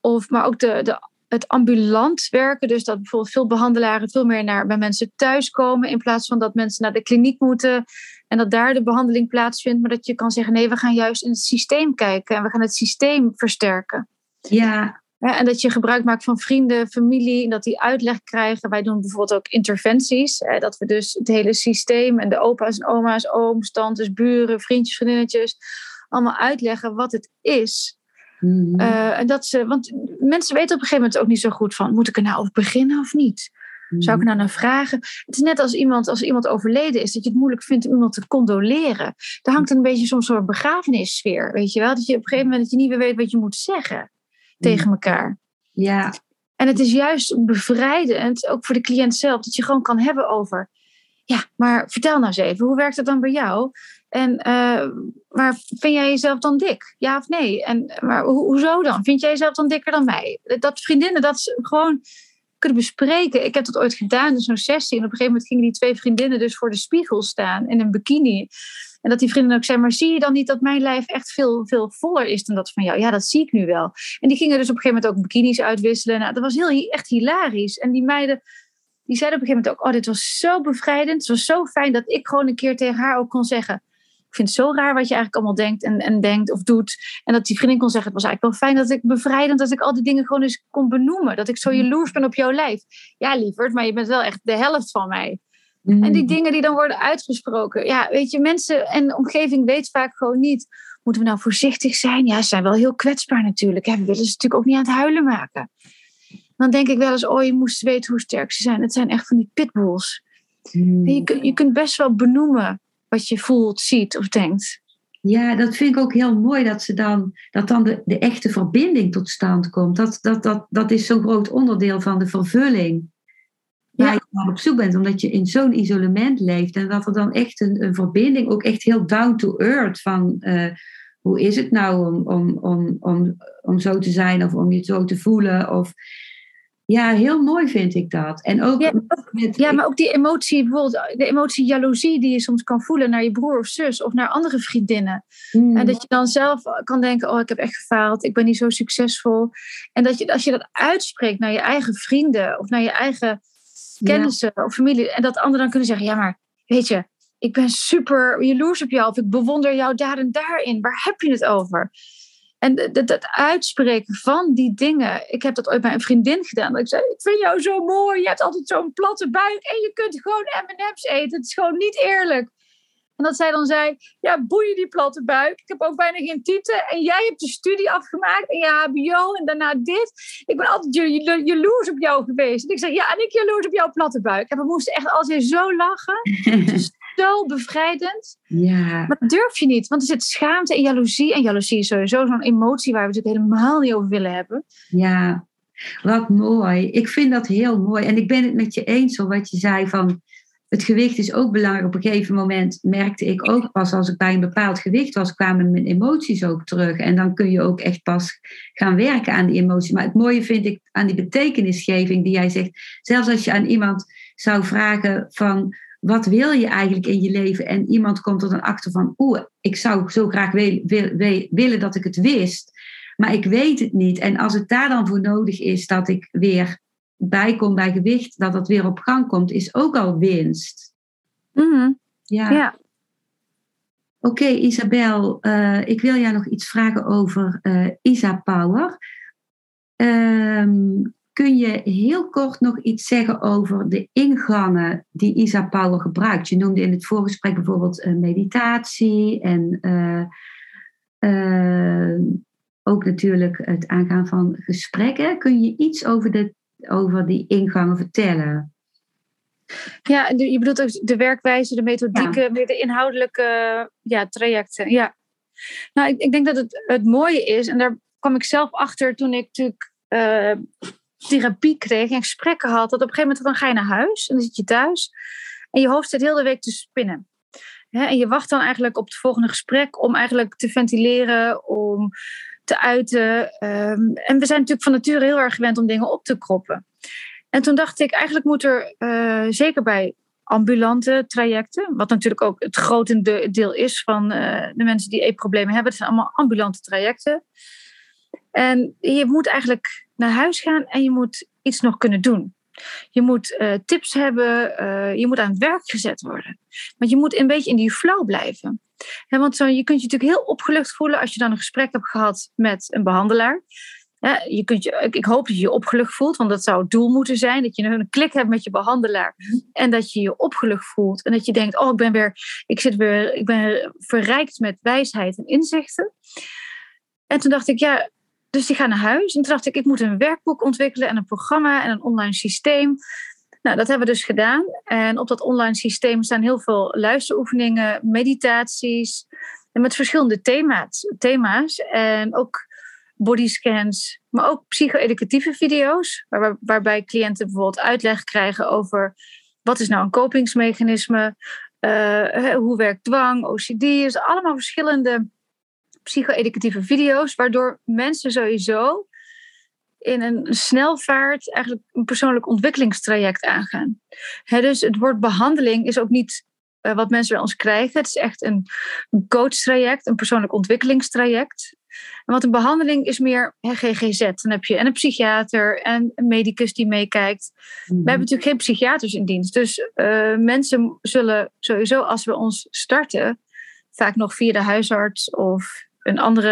S2: Of, maar ook de, de, het ambulant werken. Dus dat bijvoorbeeld veel behandelaren veel meer naar, bij mensen thuiskomen. In plaats van dat mensen naar de kliniek moeten. En dat daar de behandeling plaatsvindt. Maar dat je kan zeggen, nee, we gaan juist in het systeem kijken. En we gaan het systeem versterken.
S1: Ja.
S2: Ja en dat je gebruik maakt van vrienden, familie. En dat die uitleg krijgen. Wij doen bijvoorbeeld ook interventies. Hè, dat we dus het hele systeem en de opa's en oma's, ooms, tantes, buren, vriendjes, vriendinnetjes. Allemaal uitleggen wat het is. Mm dat ze, want mensen weten op een gegeven moment ook niet zo goed van, moet ik er nou over beginnen of niet? Zou ik mhm. nou naar vragen? Het is net als iemand, als iemand overleden is, dat je het moeilijk vindt om iemand te condoleren. Er hangt een beetje soms zo'n begrafenissfeer, weet je wel? Dat je op een gegeven moment dat je niet meer weet wat je moet zeggen tegen elkaar.
S1: Ja.
S2: En het is juist bevrijdend, ook voor de cliënt zelf, dat je gewoon kan hebben over, ja, maar vertel nou eens even, hoe werkt het dan bij jou? En uh, maar vind jij jezelf dan dik? Ja of nee? En maar hoezo dan? Vind jij jezelf dan dikker dan mij? Dat vriendinnen dat gewoon kunnen bespreken. Ik heb dat ooit gedaan in zo'n sessie. En op een gegeven moment gingen die twee vriendinnen dus voor de spiegel staan in een bikini. En dat die vrienden ook zei, maar zie je dan niet dat mijn lijf echt veel, veel voller is dan dat van jou? Ja, dat zie ik nu wel. En die gingen dus op een gegeven moment ook bikinis uitwisselen. Nou, dat was heel, echt hilarisch. En die meiden, die zeiden op een gegeven moment ook, oh, dit was zo bevrijdend. Het was zo fijn dat ik gewoon een keer tegen haar ook kon zeggen, ik vind het zo raar wat je eigenlijk allemaal denkt en, en denkt of doet. En dat die vriendin kon zeggen, het was eigenlijk wel fijn dat ik bevrijdend, dat ik al die dingen gewoon eens kon benoemen. Dat ik zo mm. jaloers ben op jouw lijf. Ja, lieverd, maar je bent wel echt de helft van mij. Mm. En die dingen die dan worden uitgesproken. Ja, weet je, mensen en de omgeving weet vaak gewoon niet. Moeten we nou voorzichtig zijn? Ja, ze zijn wel heel kwetsbaar natuurlijk. we willen ze natuurlijk ook niet aan het huilen maken. Dan denk ik wel eens, oh, je moest weten hoe sterk ze zijn. Het zijn echt van die pitbulls. Mm. Je, je kunt best wel benoemen wat je voelt, ziet of denkt.
S1: Ja, dat vind ik ook heel mooi dat, ze dan, dat dan de, de echte verbinding tot stand komt. Dat, dat, dat, dat is zo'n groot onderdeel van de vervulling waar je naar op zoek bent, omdat je in zo'n isolement leeft. En dat er dan echt een, een verbinding, ook echt heel down to earth van uh, hoe is het nou om, om, om, om, om zo te zijn of om je zo te voelen? Of, ja, heel mooi vind ik dat. En ook
S2: ja, met, ja, maar ook die emotie, bijvoorbeeld de emotie jaloezie die je soms kan voelen naar je broer of zus of naar andere vriendinnen. Hmm. En dat je dan zelf kan denken, oh ik heb echt gefaald, ik ben niet zo succesvol. En dat je, als je dat uitspreekt naar je eigen vrienden of naar je eigen kennissen of familie. En dat anderen dan kunnen zeggen, ja maar weet je, ik ben super jaloers op jou of ik bewonder jou daar en daarin. Waar heb je het over? En het uitspreken van die dingen. Ik heb dat ooit bij een vriendin gedaan. Ik zei, ik vind jou zo mooi. Je hebt altijd zo'n platte buik. En je kunt gewoon M&M's eten. Het is gewoon niet eerlijk. En dat zij dan zei, ja, boeien die platte buik. Ik heb ook bijna geen tieten. En jij hebt de studie afgemaakt en je hbo en daarna dit. Ik ben altijd jaloers op jou geweest. En ik zei, ja, en ik jaloers op jouw platte buik. En we moesten echt altijd zo lachen. zo bevrijdend.
S1: Ja.
S2: Maar dat durf je niet, want er zit schaamte en jaloezie. En jaloezie is sowieso zo'n emotie waar we het helemaal niet over willen hebben.
S1: Ja, wat mooi. Ik vind dat heel mooi. En ik ben het met je eens, wat je zei van het gewicht is ook belangrijk. Op een gegeven moment merkte ik ook pas als ik bij een bepaald gewicht was, kwamen mijn emoties ook terug. En dan kun je ook echt pas gaan werken aan die emoties. Maar het mooie vind ik aan die betekenisgeving die jij zegt. Zelfs als je aan iemand zou vragen van wat wil je eigenlijk in je leven? En iemand komt er dan achter van, oeh, ik zou zo graag willen dat ik het wist, maar ik weet het niet. En als het daar dan voor nodig is dat ik weer bijkom bij gewicht, dat dat weer op gang komt, is ook al winst.
S2: Mhm. Ja. ja.
S1: Oké, Isabel, uh, ik wil jou nog iets vragen over uh, Isa Power. Um, kun je heel kort nog iets zeggen over de ingangen die Isa Power gebruikt? Je noemde in het voorgesprek bijvoorbeeld uh, meditatie en ook natuurlijk het aangaan van gesprekken. Kun je iets over de over die ingangen vertellen?
S2: Ja, je bedoelt ook de werkwijze, de methodieken, meer de inhoudelijke ja, trajecten. Ja. Nou, ik, ik, denk dat het, het mooie is, en daar kwam ik zelf achter toen ik natuurlijk uh, therapie kreeg en gesprekken had, dat op een gegeven moment dan ga je naar huis en dan zit je thuis en je hoofd zit heel de week te spinnen. en je wacht dan eigenlijk op het volgende gesprek om eigenlijk te ventileren, om te uiten. Ehm, en we zijn natuurlijk van nature heel erg gewend om dingen op te kroppen. En toen dacht ik, eigenlijk moet er uh, zeker bij ambulante trajecten, wat natuurlijk ook het grote deel is van uh, de mensen die eetproblemen hebben, het zijn allemaal ambulante trajecten. En je moet eigenlijk naar huis gaan en je moet iets nog kunnen doen. Je moet uh, tips hebben, je moet aan het werk gezet worden. Want je moet een beetje in die flow blijven. He, want zo, je kunt je natuurlijk heel opgelucht voelen als je dan een gesprek hebt gehad met een behandelaar. Je kunt je, ik hoop dat je je opgelucht voelt, want dat zou het doel moeten zijn. Dat je een klik hebt met je behandelaar en dat je je opgelucht voelt. En dat je denkt, oh, ik ben weer, ik zit weer, ik ben verrijkt met wijsheid en inzichten. En toen dacht ik, ja, dus die gaan naar huis. En toen dacht ik, ik moet een werkboek ontwikkelen en een programma en een online systeem. Nou, dat hebben we dus gedaan. En op dat online systeem staan heel veel luisteroefeningen, meditaties. En met verschillende thema's. thema's en ook bodyscans, maar ook psycho-educatieve video's. Waar, waarbij cliënten bijvoorbeeld uitleg krijgen over wat is nou een kopingsmechanisme, uh, hoe werkt dwang, OCD. is allemaal verschillende psycho-educatieve video's, waardoor mensen sowieso in een snelvaart eigenlijk een persoonlijk ontwikkelingstraject aangaan. dus het woord behandeling is ook niet uh, wat mensen bij ons krijgen. Het is echt een, coachtraject, een persoonlijk ontwikkelingstraject. En wat een behandeling is meer GGZ. Dan heb je en een psychiater en een medicus die meekijkt. We hebben mhm. natuurlijk geen psychiaters in dienst. Dus uh, mensen zullen sowieso als we ons starten, vaak nog via de huisarts of een andere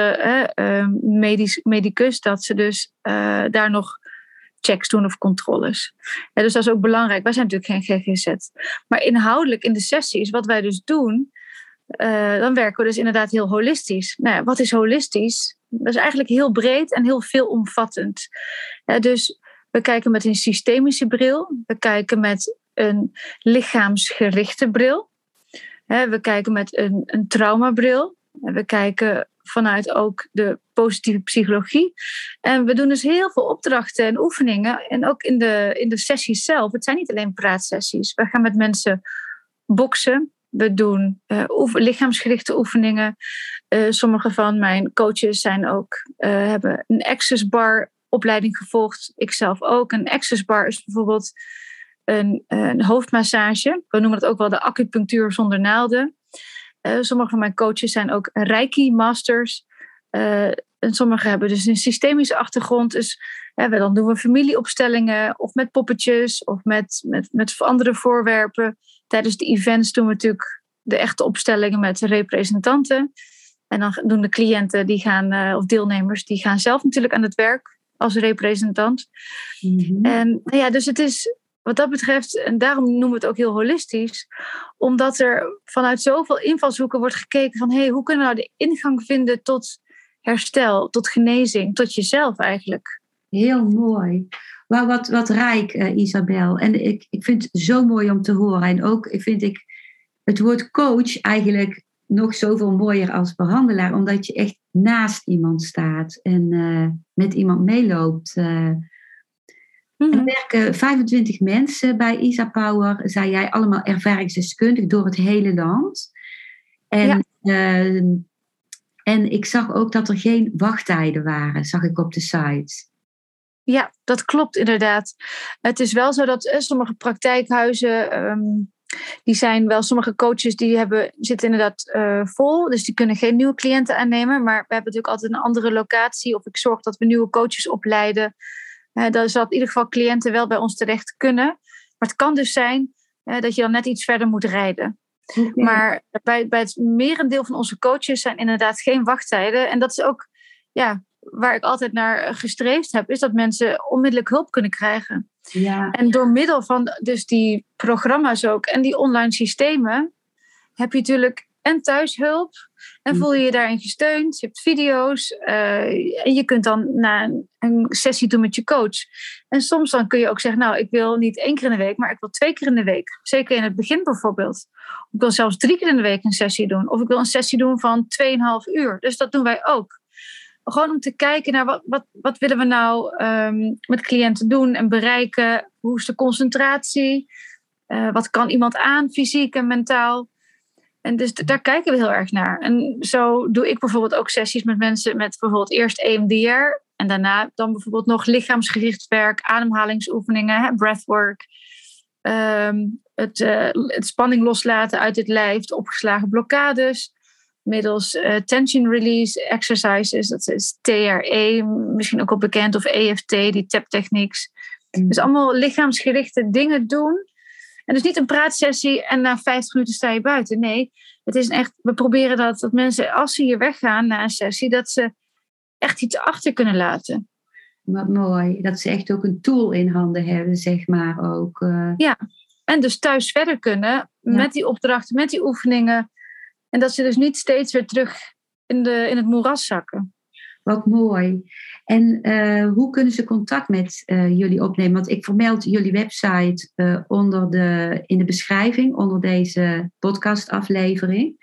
S2: eh, medisch, medicus, dat ze dus uh, daar nog checks doen of controles. Dus dat is ook belangrijk. Wij zijn natuurlijk geen GGZ. Maar inhoudelijk in de sessies, wat wij dus doen, uh, dan werken we dus inderdaad heel holistisch. Nou ja, wat is holistisch? Dat is eigenlijk heel breed en heel veelomvattend. Ja, dus we kijken met een systemische bril, we kijken met een lichaamsgerichte bril, we kijken met een, een traumabril, we kijken vanuit ook de positieve psychologie. En we doen dus heel veel opdrachten en oefeningen. En ook in de, in de sessies zelf. Het zijn niet alleen praatsessies. We gaan met mensen boksen. We doen uh, lichaamsgerichte oefeningen. Uh, sommige van mijn coaches zijn ook, uh, hebben een access bar opleiding gevolgd. Ikzelf ook. Een access bar is bijvoorbeeld een, een hoofdmassage. We noemen het ook wel de acupunctuur zonder naalden. Sommige van mijn coaches zijn ook Reiki masters. en sommige hebben dus een systemische achtergrond. Dus ja, dan doen we familieopstellingen of met poppetjes of met, met, met andere voorwerpen. Tijdens de events doen we natuurlijk de echte opstellingen met representanten. En dan doen de cliënten die gaan, eh, of deelnemers, die gaan zelf natuurlijk aan het werk als representant. Mhm. En nou ja, dus het is wat dat betreft, en daarom noemen we het ook heel holistisch, omdat er vanuit zoveel invalshoeken wordt gekeken van hey, hoe kunnen we nou de ingang vinden tot herstel, tot genezing, tot jezelf eigenlijk.
S1: Heel mooi. Maar wat, wat rijk, uh, Isabel. En ik, ik vind het zo mooi om te horen. En ook vind ik het woord coach eigenlijk nog zoveel mooier als behandelaar, omdat je echt naast iemand staat en uh, met iemand meeloopt. Uh, Er werken 25 mensen bij Isa Power, zei jij, allemaal ervaringsdeskundig door het hele land. En, ja. en ik zag ook dat er geen wachttijden waren, zag ik op de site.
S2: Ja, dat klopt inderdaad. Het is wel zo dat eh, sommige praktijkhuizen, ehm, die zijn wel, sommige coaches die hebben, zitten inderdaad uh, vol, dus die kunnen geen nieuwe cliënten aannemen. Maar we hebben natuurlijk altijd een andere locatie of ik zorg dat we nieuwe coaches opleiden. Uh, dan zal in ieder geval cliënten wel bij ons terecht kunnen. Maar het kan dus zijn dat je dan net iets verder moet rijden. Maar bij, bij het merendeel van onze coaches zijn inderdaad geen wachttijden. En dat is ook ja, waar ik altijd naar gestreefd heb, is dat mensen onmiddellijk hulp kunnen krijgen. Ja. En door middel van dus die programma's ook en die online systemen, heb je natuurlijk en thuishulp. En voel je je daarin gesteund. Je hebt video's. Uh, en je kunt dan na een, een, sessie doen met je coach. En soms dan kun je ook zeggen, nou, ik wil niet één keer in de week, maar ik wil twee keer in de week. Zeker in het begin bijvoorbeeld. Ik wil zelfs drie keer in de week een sessie doen. Of ik wil een sessie doen van 2,5 uur. Dus dat doen wij ook. Gewoon om te kijken naar wat, wat, wat willen we nou um, met cliënten doen en bereiken. Hoe is de concentratie? Uh, wat kan iemand aan, fysiek en mentaal? En dus daar kijken we heel erg naar. En zo doe ik bijvoorbeeld ook sessies met mensen met bijvoorbeeld eerst EMDR. En daarna dan bijvoorbeeld nog lichaamsgericht werk, ademhalingsoefeningen, breathwork. Um, het, uh, het spanning loslaten uit het lijf, opgeslagen blokkades middels uh, tension release exercises. Dat is TRE, misschien ook al bekend, of EFT, die tap techniques. Mm. Dus allemaal lichaamsgerichte dingen doen. En dus niet een praatsessie en na 50 minuten sta je buiten. Nee, het is echt, we proberen dat, dat mensen, als ze hier weggaan na een sessie, dat ze echt iets achter kunnen laten.
S1: Wat mooi. Dat ze echt ook een tool in handen hebben, zeg maar ook. Uh...
S2: Ja, en dus thuis verder kunnen met die opdrachten, met die oefeningen. En dat ze dus niet steeds weer terug in, de, in het moeras zakken.
S1: Wat mooi. En uh, hoe kunnen ze contact met uh, jullie opnemen? Want ik vermeld jullie website uh, onder de, in de beschrijving, onder deze podcastaflevering.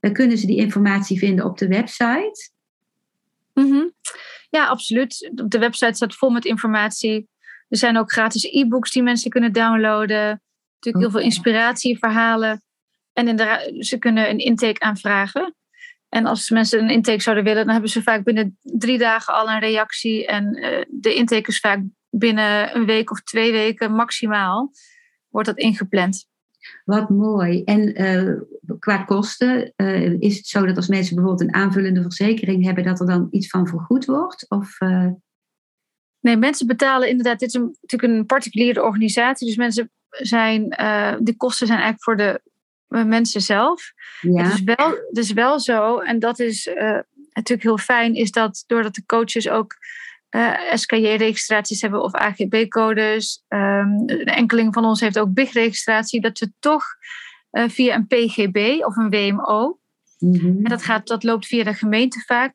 S1: Dan kunnen ze die informatie vinden op de website.
S2: Mm -hmm. Ja, absoluut. Op de website staat vol met informatie. Er zijn ook gratis e-books die mensen kunnen downloaden. Natuurlijk heel veel inspiratieverhalen. En in ze kunnen een intake aanvragen. En als mensen een intake zouden willen, dan hebben ze vaak binnen drie dagen al een reactie. En uh, de intake is vaak binnen een week of twee weken maximaal. Wordt dat ingepland.
S1: Wat mooi. En uh, qua kosten, uh, is het zo dat als mensen bijvoorbeeld een aanvullende verzekering hebben, dat er dan iets van vergoed wordt? Of,
S2: Nee, mensen betalen inderdaad. Dit is een, natuurlijk een particuliere organisatie. Dus mensen zijn, de kosten zijn eigenlijk voor de mensen zelf. Ja. Het, is wel, het is wel zo, en dat is uh, natuurlijk heel fijn, is dat doordat de coaches ook uh, eh, SKJ-registraties hebben of AGB-codes, um, ehm, een enkeling van ons heeft ook BIG-registratie, dat ze toch uh, via een PGB of een WMO, mm -hmm. en dat, gaat, dat loopt via de gemeente vaak,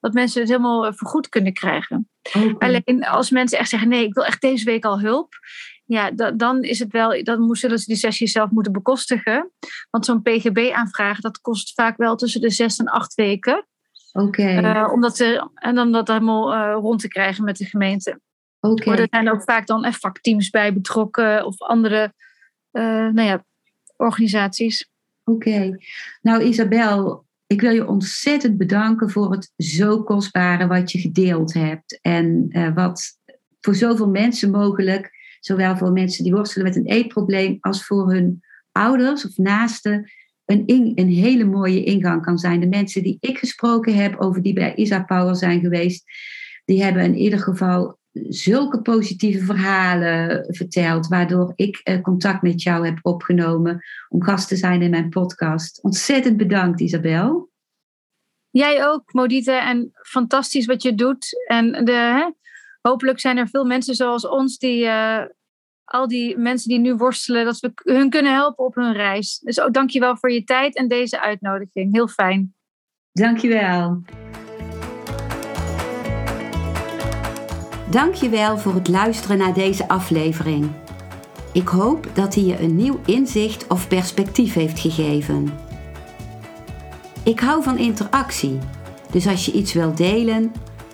S2: dat mensen het helemaal vergoed kunnen krijgen. Okay. Alleen als mensen echt zeggen: nee, ik wil echt deze week al hulp ja, dan is het wel, dan zullen ze die sessie zelf moeten bekostigen. Want zo'n PGB-aanvraag, dat kost vaak wel tussen de zes en acht weken.
S1: Oké.
S2: Uh, omdat ze, en dan dat helemaal uh, rond te krijgen met de gemeente.
S1: Oké.
S2: Maar er zijn ook vaak dan vakteams bij betrokken of andere uh, nou ja, organisaties.
S1: Oké. Nou Isabel, ik wil je ontzettend bedanken voor het zo kostbare wat je gedeeld hebt. En wat voor zoveel mensen mogelijk, zowel voor mensen die worstelen met een eetprobleem als voor hun ouders of naasten, een, een hele mooie ingang kan zijn. De mensen die ik gesproken heb, over die bij Isa Power zijn geweest, die hebben in ieder geval zulke positieve verhalen verteld, waardoor ik eh, contact met jou heb opgenomen om gast te zijn in mijn podcast. Ontzettend bedankt, Isabel.
S2: Jij ook, Modite, en fantastisch wat je doet. En de, hè, hopelijk zijn er veel mensen zoals ons die uh, al die mensen die nu worstelen, dat we hun kunnen helpen op hun reis. Dus ook dankjewel voor je tijd en deze uitnodiging. Heel fijn.
S1: Dankjewel. Dankjewel voor het luisteren naar deze aflevering. Ik hoop dat hij je een nieuw inzicht of perspectief heeft gegeven. Ik hou van interactie, dus als je iets wilt delen,